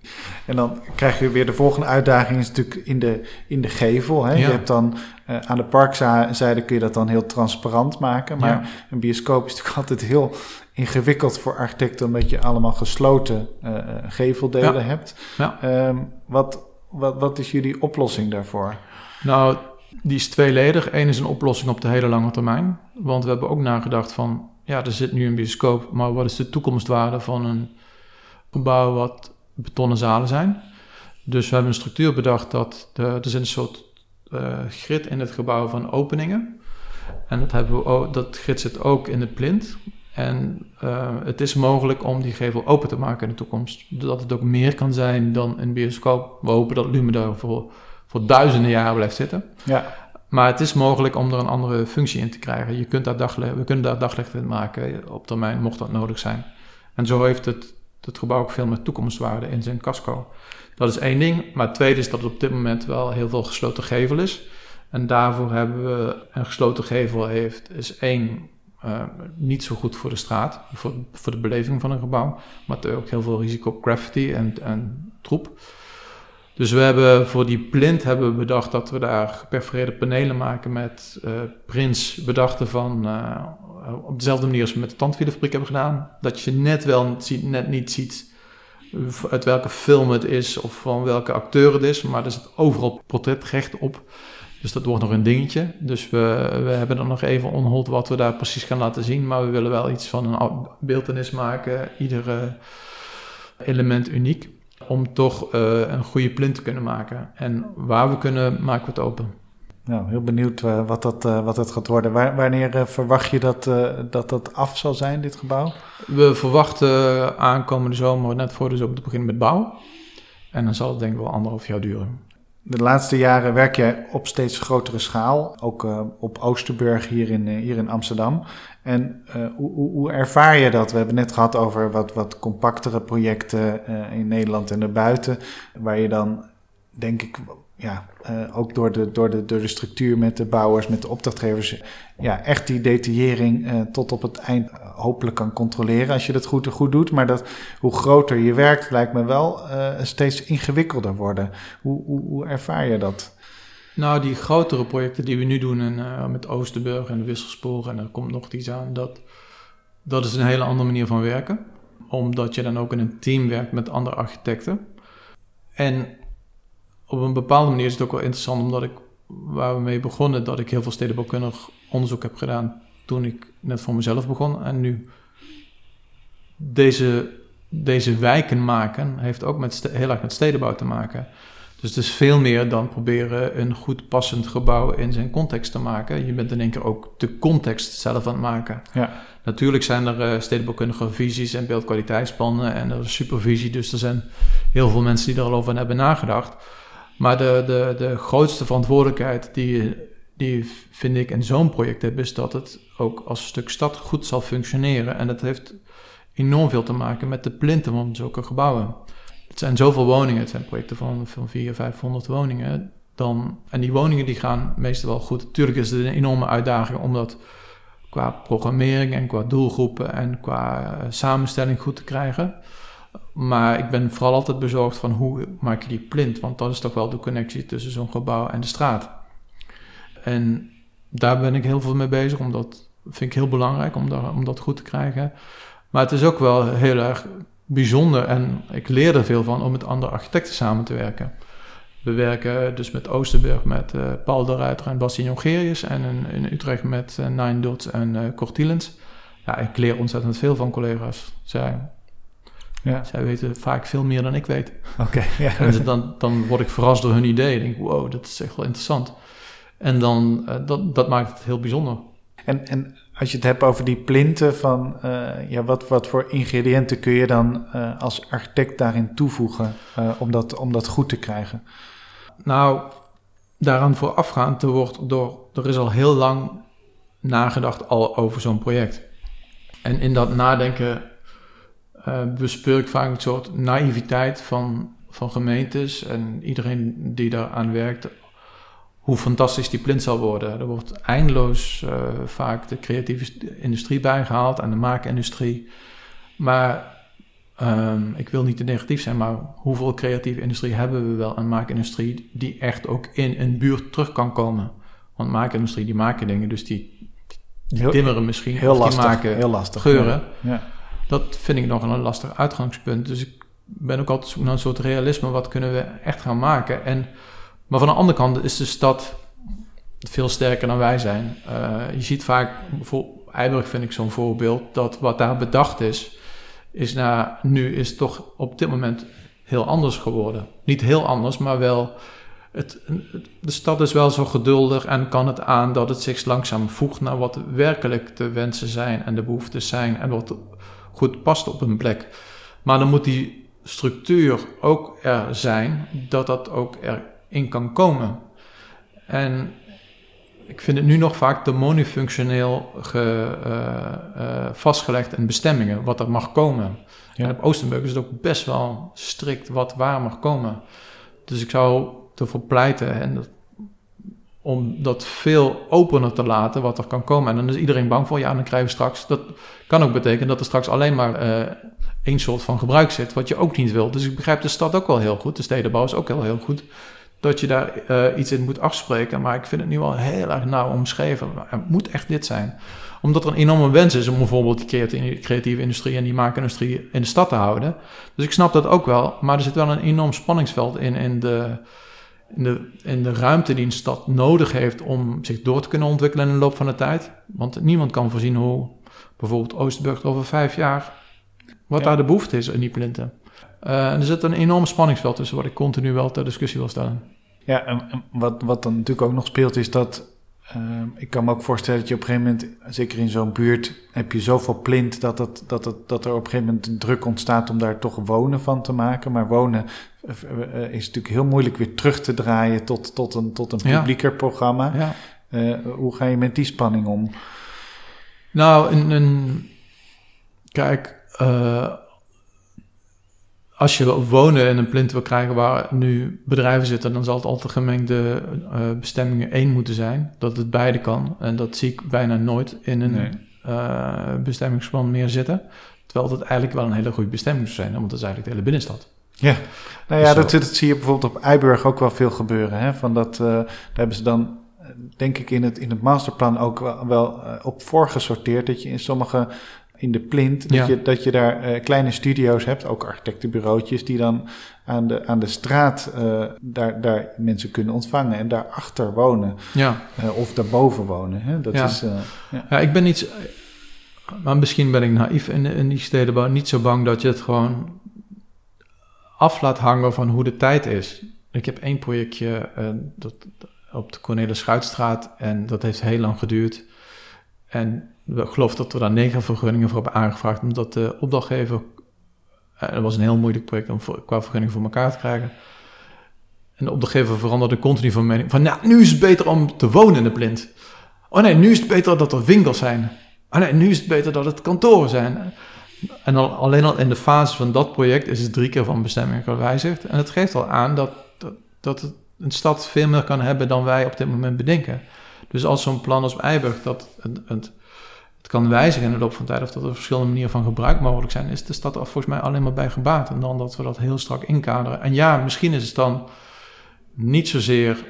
En dan krijg je weer de volgende uitdaging is natuurlijk in de, in de gevel. Hè? Ja. Je hebt dan uh, aan de parkzijde kun je dat dan heel transparant maken. Maar ja. een bioscoop is natuurlijk altijd heel ingewikkeld voor architecten... omdat je allemaal gesloten uh, geveldelen ja. hebt. Um, wat, wat, wat is jullie oplossing daarvoor? Nou, die is tweeledig. Eén is een oplossing op de hele lange termijn. Want we hebben ook nagedacht van ja, er zit nu een bioscoop, maar wat is de toekomstwaarde van een gebouw wat betonnen zalen zijn? Dus we hebben een structuur bedacht dat de, er zit een soort uh, grid in het gebouw van openingen. En dat, hebben we ook, dat grid zit ook in de plint. En uh, het is mogelijk om die gevel open te maken in de toekomst. Zodat het ook meer kan zijn dan een bioscoop. We hopen dat Lume daar voor, voor duizenden jaren blijft zitten. Ja. Maar het is mogelijk om er een andere functie in te krijgen. Je kunt daar daglicht, we kunnen daar daglicht in maken op termijn, mocht dat nodig zijn. En zo heeft het, het gebouw ook veel meer toekomstwaarde in zijn casco. Dat is één ding. Maar het tweede is dat het op dit moment wel heel veel gesloten gevel is. En daarvoor hebben we een gesloten gevel heeft, is één, uh, niet zo goed voor de straat, voor, voor de beleving van een gebouw. Maar ook heel veel risico op graffiti en, en troep. Dus we hebben voor die plint hebben we bedacht dat we daar geperforeerde panelen maken met uh, prints bedachten van uh, op dezelfde manier als we met de tandwielenfabriek hebben gedaan. Dat je net wel ziet, net niet ziet uit welke film het is of van welke acteur het is, maar er zit overal portretrecht op. Dus dat wordt nog een dingetje. Dus we, we hebben er nog even onhold wat we daar precies gaan laten zien. Maar we willen wel iets van een beeldenis maken. Ieder element uniek om toch uh, een goede plint te kunnen maken. En waar we kunnen, maken we het open. Nou, heel benieuwd uh, wat, dat, uh, wat dat gaat worden. Waar, wanneer verwacht je dat, dat dat af zal zijn, dit gebouw? We verwachten aankomende zomer, net voor de zomer, te beginnen met bouw. En dan zal het denk ik wel anderhalf jaar duren. De laatste jaren werk jij op steeds grotere schaal, ook uh, op Oosterburg hier in, uh, hier in Amsterdam. En uh, hoe, ervaar je dat? We hebben net gehad over wat, wat compactere projecten in Nederland en daarbuiten, waar je dan, denk ik, ja, ook door de, door, de, door de structuur met de bouwers, met de opdrachtgevers, ja, echt die detaillering tot op het eind hopelijk kan controleren als je dat goed en goed doet. Maar dat hoe groter je werkt, lijkt me wel steeds ingewikkelder worden. Hoe, hoe, ervaar je dat? Nou, die grotere projecten die we nu doen en, met Oosterburg en de Wisselsporen, en er komt nog iets aan, dat, dat is een hele andere manier van werken. Omdat je dan ook in een team werkt met andere architecten. En op een bepaalde manier is het ook wel interessant, omdat ik, waar we mee begonnen, dat ik heel veel stedenbouwkundig onderzoek heb gedaan toen ik net voor mezelf begon. En nu deze, deze wijken maken, heeft ook met heel erg met stedenbouw te maken. Dus het is veel meer dan proberen een goed passend gebouw in zijn context te maken. Je bent in één keer ook de context zelf aan het maken. Ja. Natuurlijk zijn er uh, stedenbouwkundige visies en beeldkwaliteitsplannen en er is supervisie. Dus er zijn heel veel mensen die er al over hebben nagedacht. Maar de, de, de grootste verantwoordelijkheid die, die vind ik in zo'n project is dat het ook als stuk stad goed zal functioneren. En dat heeft enorm veel te maken met de plinten van zulke gebouwen. Het zijn zoveel woningen, het zijn projecten van, van 400, 500 woningen. Dan, en die woningen die gaan meestal wel goed. Natuurlijk is het een enorme uitdaging om dat qua programmering en qua doelgroepen en qua uh, samenstelling goed te krijgen. Maar ik ben vooral altijd bezorgd van hoe maak je die plint, want dat is toch wel de connectie tussen zo'n gebouw en de straat. En daar ben ik heel veel mee bezig, omdat vind ik heel belangrijk om, daar, om dat goed te krijgen. Maar het is ook wel heel erg bijzonder en ik leer er veel van om met andere architecten samen te werken. We werken dus met Oosterburg met uh, Paul de Ruiter en Bastien Jongerius en in, in, Utrecht met uh, Nine Dots en uh, Cortilens. Ja, ik leer ontzettend veel van collega's. Zij ja. Zij weten vaak veel meer dan ik weet. Oké. ja. En dan, dan word ik verrast door hun idee. Ik denk, wow, dat is echt wel interessant. En dan, uh, dat, dat maakt het heel bijzonder. En, en als je het hebt over die plinten, van, uh, ja, wat, wat voor ingrediënten kun je dan uh, als architect daarin toevoegen om, dat, om dat goed te krijgen? Nou, daaraan voorafgaand, er, wordt door, er is al heel lang nagedacht al over zo'n project. En in dat nadenken bespeur ik vaak een soort naïviteit van, van gemeentes en iedereen die daaraan werkt hoe fantastisch die plint zal worden. Er wordt eindeloos uh, vaak de creatieve industrie bijgehaald en de maakindustrie. Maar um, ik wil niet te negatief zijn, maar hoeveel creatieve industrie hebben we wel en maakindustrie die echt ook in een buurt terug kan komen? Want maakindustrie die maken dingen, dus die, die timmeren misschien, heel of lastig, die maken heel lastig, geuren. Ja. Dat vind ik nog een lastig uitgangspunt. Dus ik ben ook altijd zoek naar een soort realisme. Wat kunnen we echt gaan maken? En maar van de andere kant is de stad veel sterker dan wij zijn. Uh, je ziet vaak, Eiburg vind ik zo'n voorbeeld, dat wat daar bedacht is, is nou, nu is toch op dit moment heel anders geworden. Niet heel anders, maar wel. Het, de stad is wel zo geduldig en kan het aan dat het zich langzaam voegt naar wat werkelijk de wensen zijn en de behoeftes zijn en wat goed past op een plek. Maar dan moet die structuur ook er zijn, dat dat ook er in kan komen. En ik vind het nu nog vaak te monofunctioneel ge, uh, uh, vastgelegd in bestemmingen, wat er mag komen. Ja. En op Oostenburg is het ook best wel strikt wat waar mag komen. Dus ik zou ervoor pleiten en dat, om dat veel opener te laten wat er kan komen. En dan is iedereen bang voor, ja, dan krijgen we straks... Dat kan ook betekenen dat er straks alleen maar uh, één soort van gebruik zit, wat je ook niet wilt. Dus ik begrijp de stad ook wel heel goed, de stedenbouw is ook wel heel goed dat je daar uh, iets in moet afspreken. Maar ik vind het nu wel heel erg nauw omschreven. Het moet echt dit zijn. Omdat er een enorme wens is om bijvoorbeeld die creatieve industrie en die maakindustrie in de stad te houden. Dus ik snap dat ook wel. Maar er zit wel een enorm spanningsveld in, in, de, in, de, in de ruimte die een stad nodig heeft om zich door te kunnen ontwikkelen in de loop van de tijd. Want niemand kan voorzien hoe bijvoorbeeld Oosterburg over vijf jaar, wat ja. daar de behoefte is in die plinten. Uh, er zit een enorm spanningsveld tussen wat ik continu wel ter discussie wil stellen. Ja, en wat, wat dan natuurlijk ook nog speelt is dat... Uh, ik kan me ook voorstellen dat je op een gegeven moment, zeker in zo'n buurt, heb je zoveel plint dat, dat, dat er op een gegeven moment druk ontstaat om daar toch wonen van te maken. Maar wonen uh, is natuurlijk heel moeilijk weer terug te draaien tot, tot een, tot een publieker ja. programma. Ja. Uh, hoe ga je met die spanning om? Nou, een kijk, als je wonen in een plint wil krijgen waar nu bedrijven zitten, dan zal het altijd gemengde uh, bestemmingen één moeten zijn. Dat het beide kan. En dat zie ik bijna nooit in een nee. uh, bestemmingsplan meer zitten. Terwijl het eigenlijk wel een hele goede bestemming zou zijn, want dat is eigenlijk de hele binnenstad. Ja, nou ja, dus dat, dat, zie je bijvoorbeeld op Eiburg ook wel veel gebeuren. Hè? Van dat, uh, daar hebben ze dan, denk ik, in het, in het masterplan ook wel, wel op voorgesorteerd. Dat je in sommige in de plint. Dat, ja. je, dat je daar uh, kleine studio's hebt, ook architectenbureautjes, die dan aan de, aan de straat uh, daar, daar mensen kunnen ontvangen en daarachter wonen. Ja. Uh, of daarboven wonen. Hè? Dat ja. Is, ja. ja. ik ben niet. Maar misschien ben ik naïef in, in die stedenbouw niet zo bang dat je het gewoon af laat hangen van hoe de tijd is. Ik heb één projectje dat, op de Cornelis Schuitstraat en dat heeft heel lang geduurd. En ik geloof dat we daar negen vergunningen voor hebben aangevraagd, omdat de opdrachtgever, uh, dat was een heel moeilijk project om qua vergunning voor elkaar te krijgen. En de opdrachtgever veranderde continu van mening. Van nou, nu is het beter om te wonen in de blind. Oh nee, nu is het beter dat er winkels zijn. Oh nee, nu is het beter dat het kantoren zijn. En al, alleen al in de fase van dat project is het drie keer van bestemming gewijzigd. En het geeft al aan dat, dat, dat het een stad veel meer kan hebben dan wij op dit moment bedenken. Dus als zo'n plan als Eiburg dat het, het het kan wijzigen in de loop van tijd of dat er verschillende manieren van gebruik mogelijk zijn, is de stad er volgens mij alleen maar bij gebaat. En dan dat we dat heel strak inkaderen. En ja, misschien is het dan niet zozeer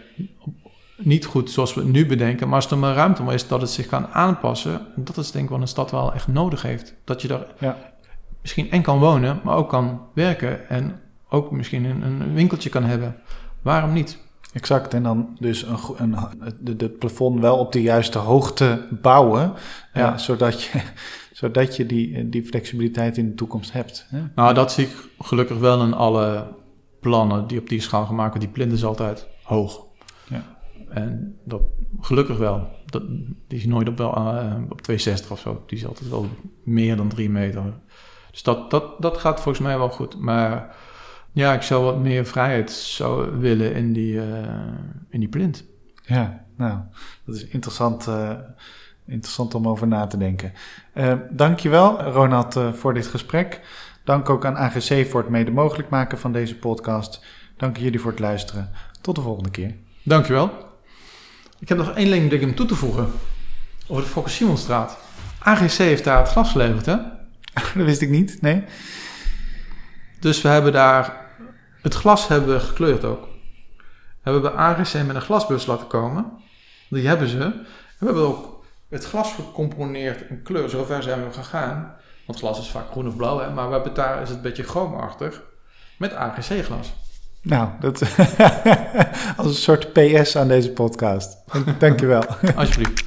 niet goed zoals we het nu bedenken, maar als er maar ruimte maar is dat het zich kan aanpassen, dat is denk ik wat een stad wel echt nodig heeft. Dat je daar ja. misschien en kan wonen, maar ook kan werken en ook misschien een, een winkeltje kan hebben. Waarom niet? Exact, en dan dus een, een, de, de plafond wel op de juiste hoogte bouwen, ja. uh, zodat je, zodat je die, die flexibiliteit in de toekomst hebt. Hè? Nou, dat zie ik gelukkig wel in alle plannen die op die schaal gemaakt worden. Die plinten is altijd hoog. Ja. En dat gelukkig wel. Dat, die is nooit op, wel, uh, op 260 of zo. Die is altijd wel meer dan 3 meter. Dus dat, dat, dat gaat volgens mij wel goed. Maar ja, ik zou wat meer vrijheid zou willen in die, uh, in die plint. Ja, nou, dat is interessant, uh, interessant om over na te denken. Uh, dankjewel, Ronald, voor dit gesprek. Dank ook aan AGC voor het mede mogelijk maken van deze podcast. Dank jullie voor het luisteren. Tot de volgende keer. Dankjewel. Ik heb nog één ding om toe te voegen. Over de Fokker Simonstraat. AGC heeft daar het glas geleverd, hè? Dat wist ik niet, nee. Dus we hebben daar... Het glas hebben we gekleurd ook. We hebben AGC met een glasbus laten komen. Die hebben ze. En we hebben ook het glas gecomponeerd in kleur. Zover zijn we gegaan. Want glas is vaak groen of blauw, hè? maar we hebben daar is het een beetje chroomachtig. Met AGC-glas. Nou, dat als een soort PS aan deze podcast. Dank je wel. Alsjeblieft.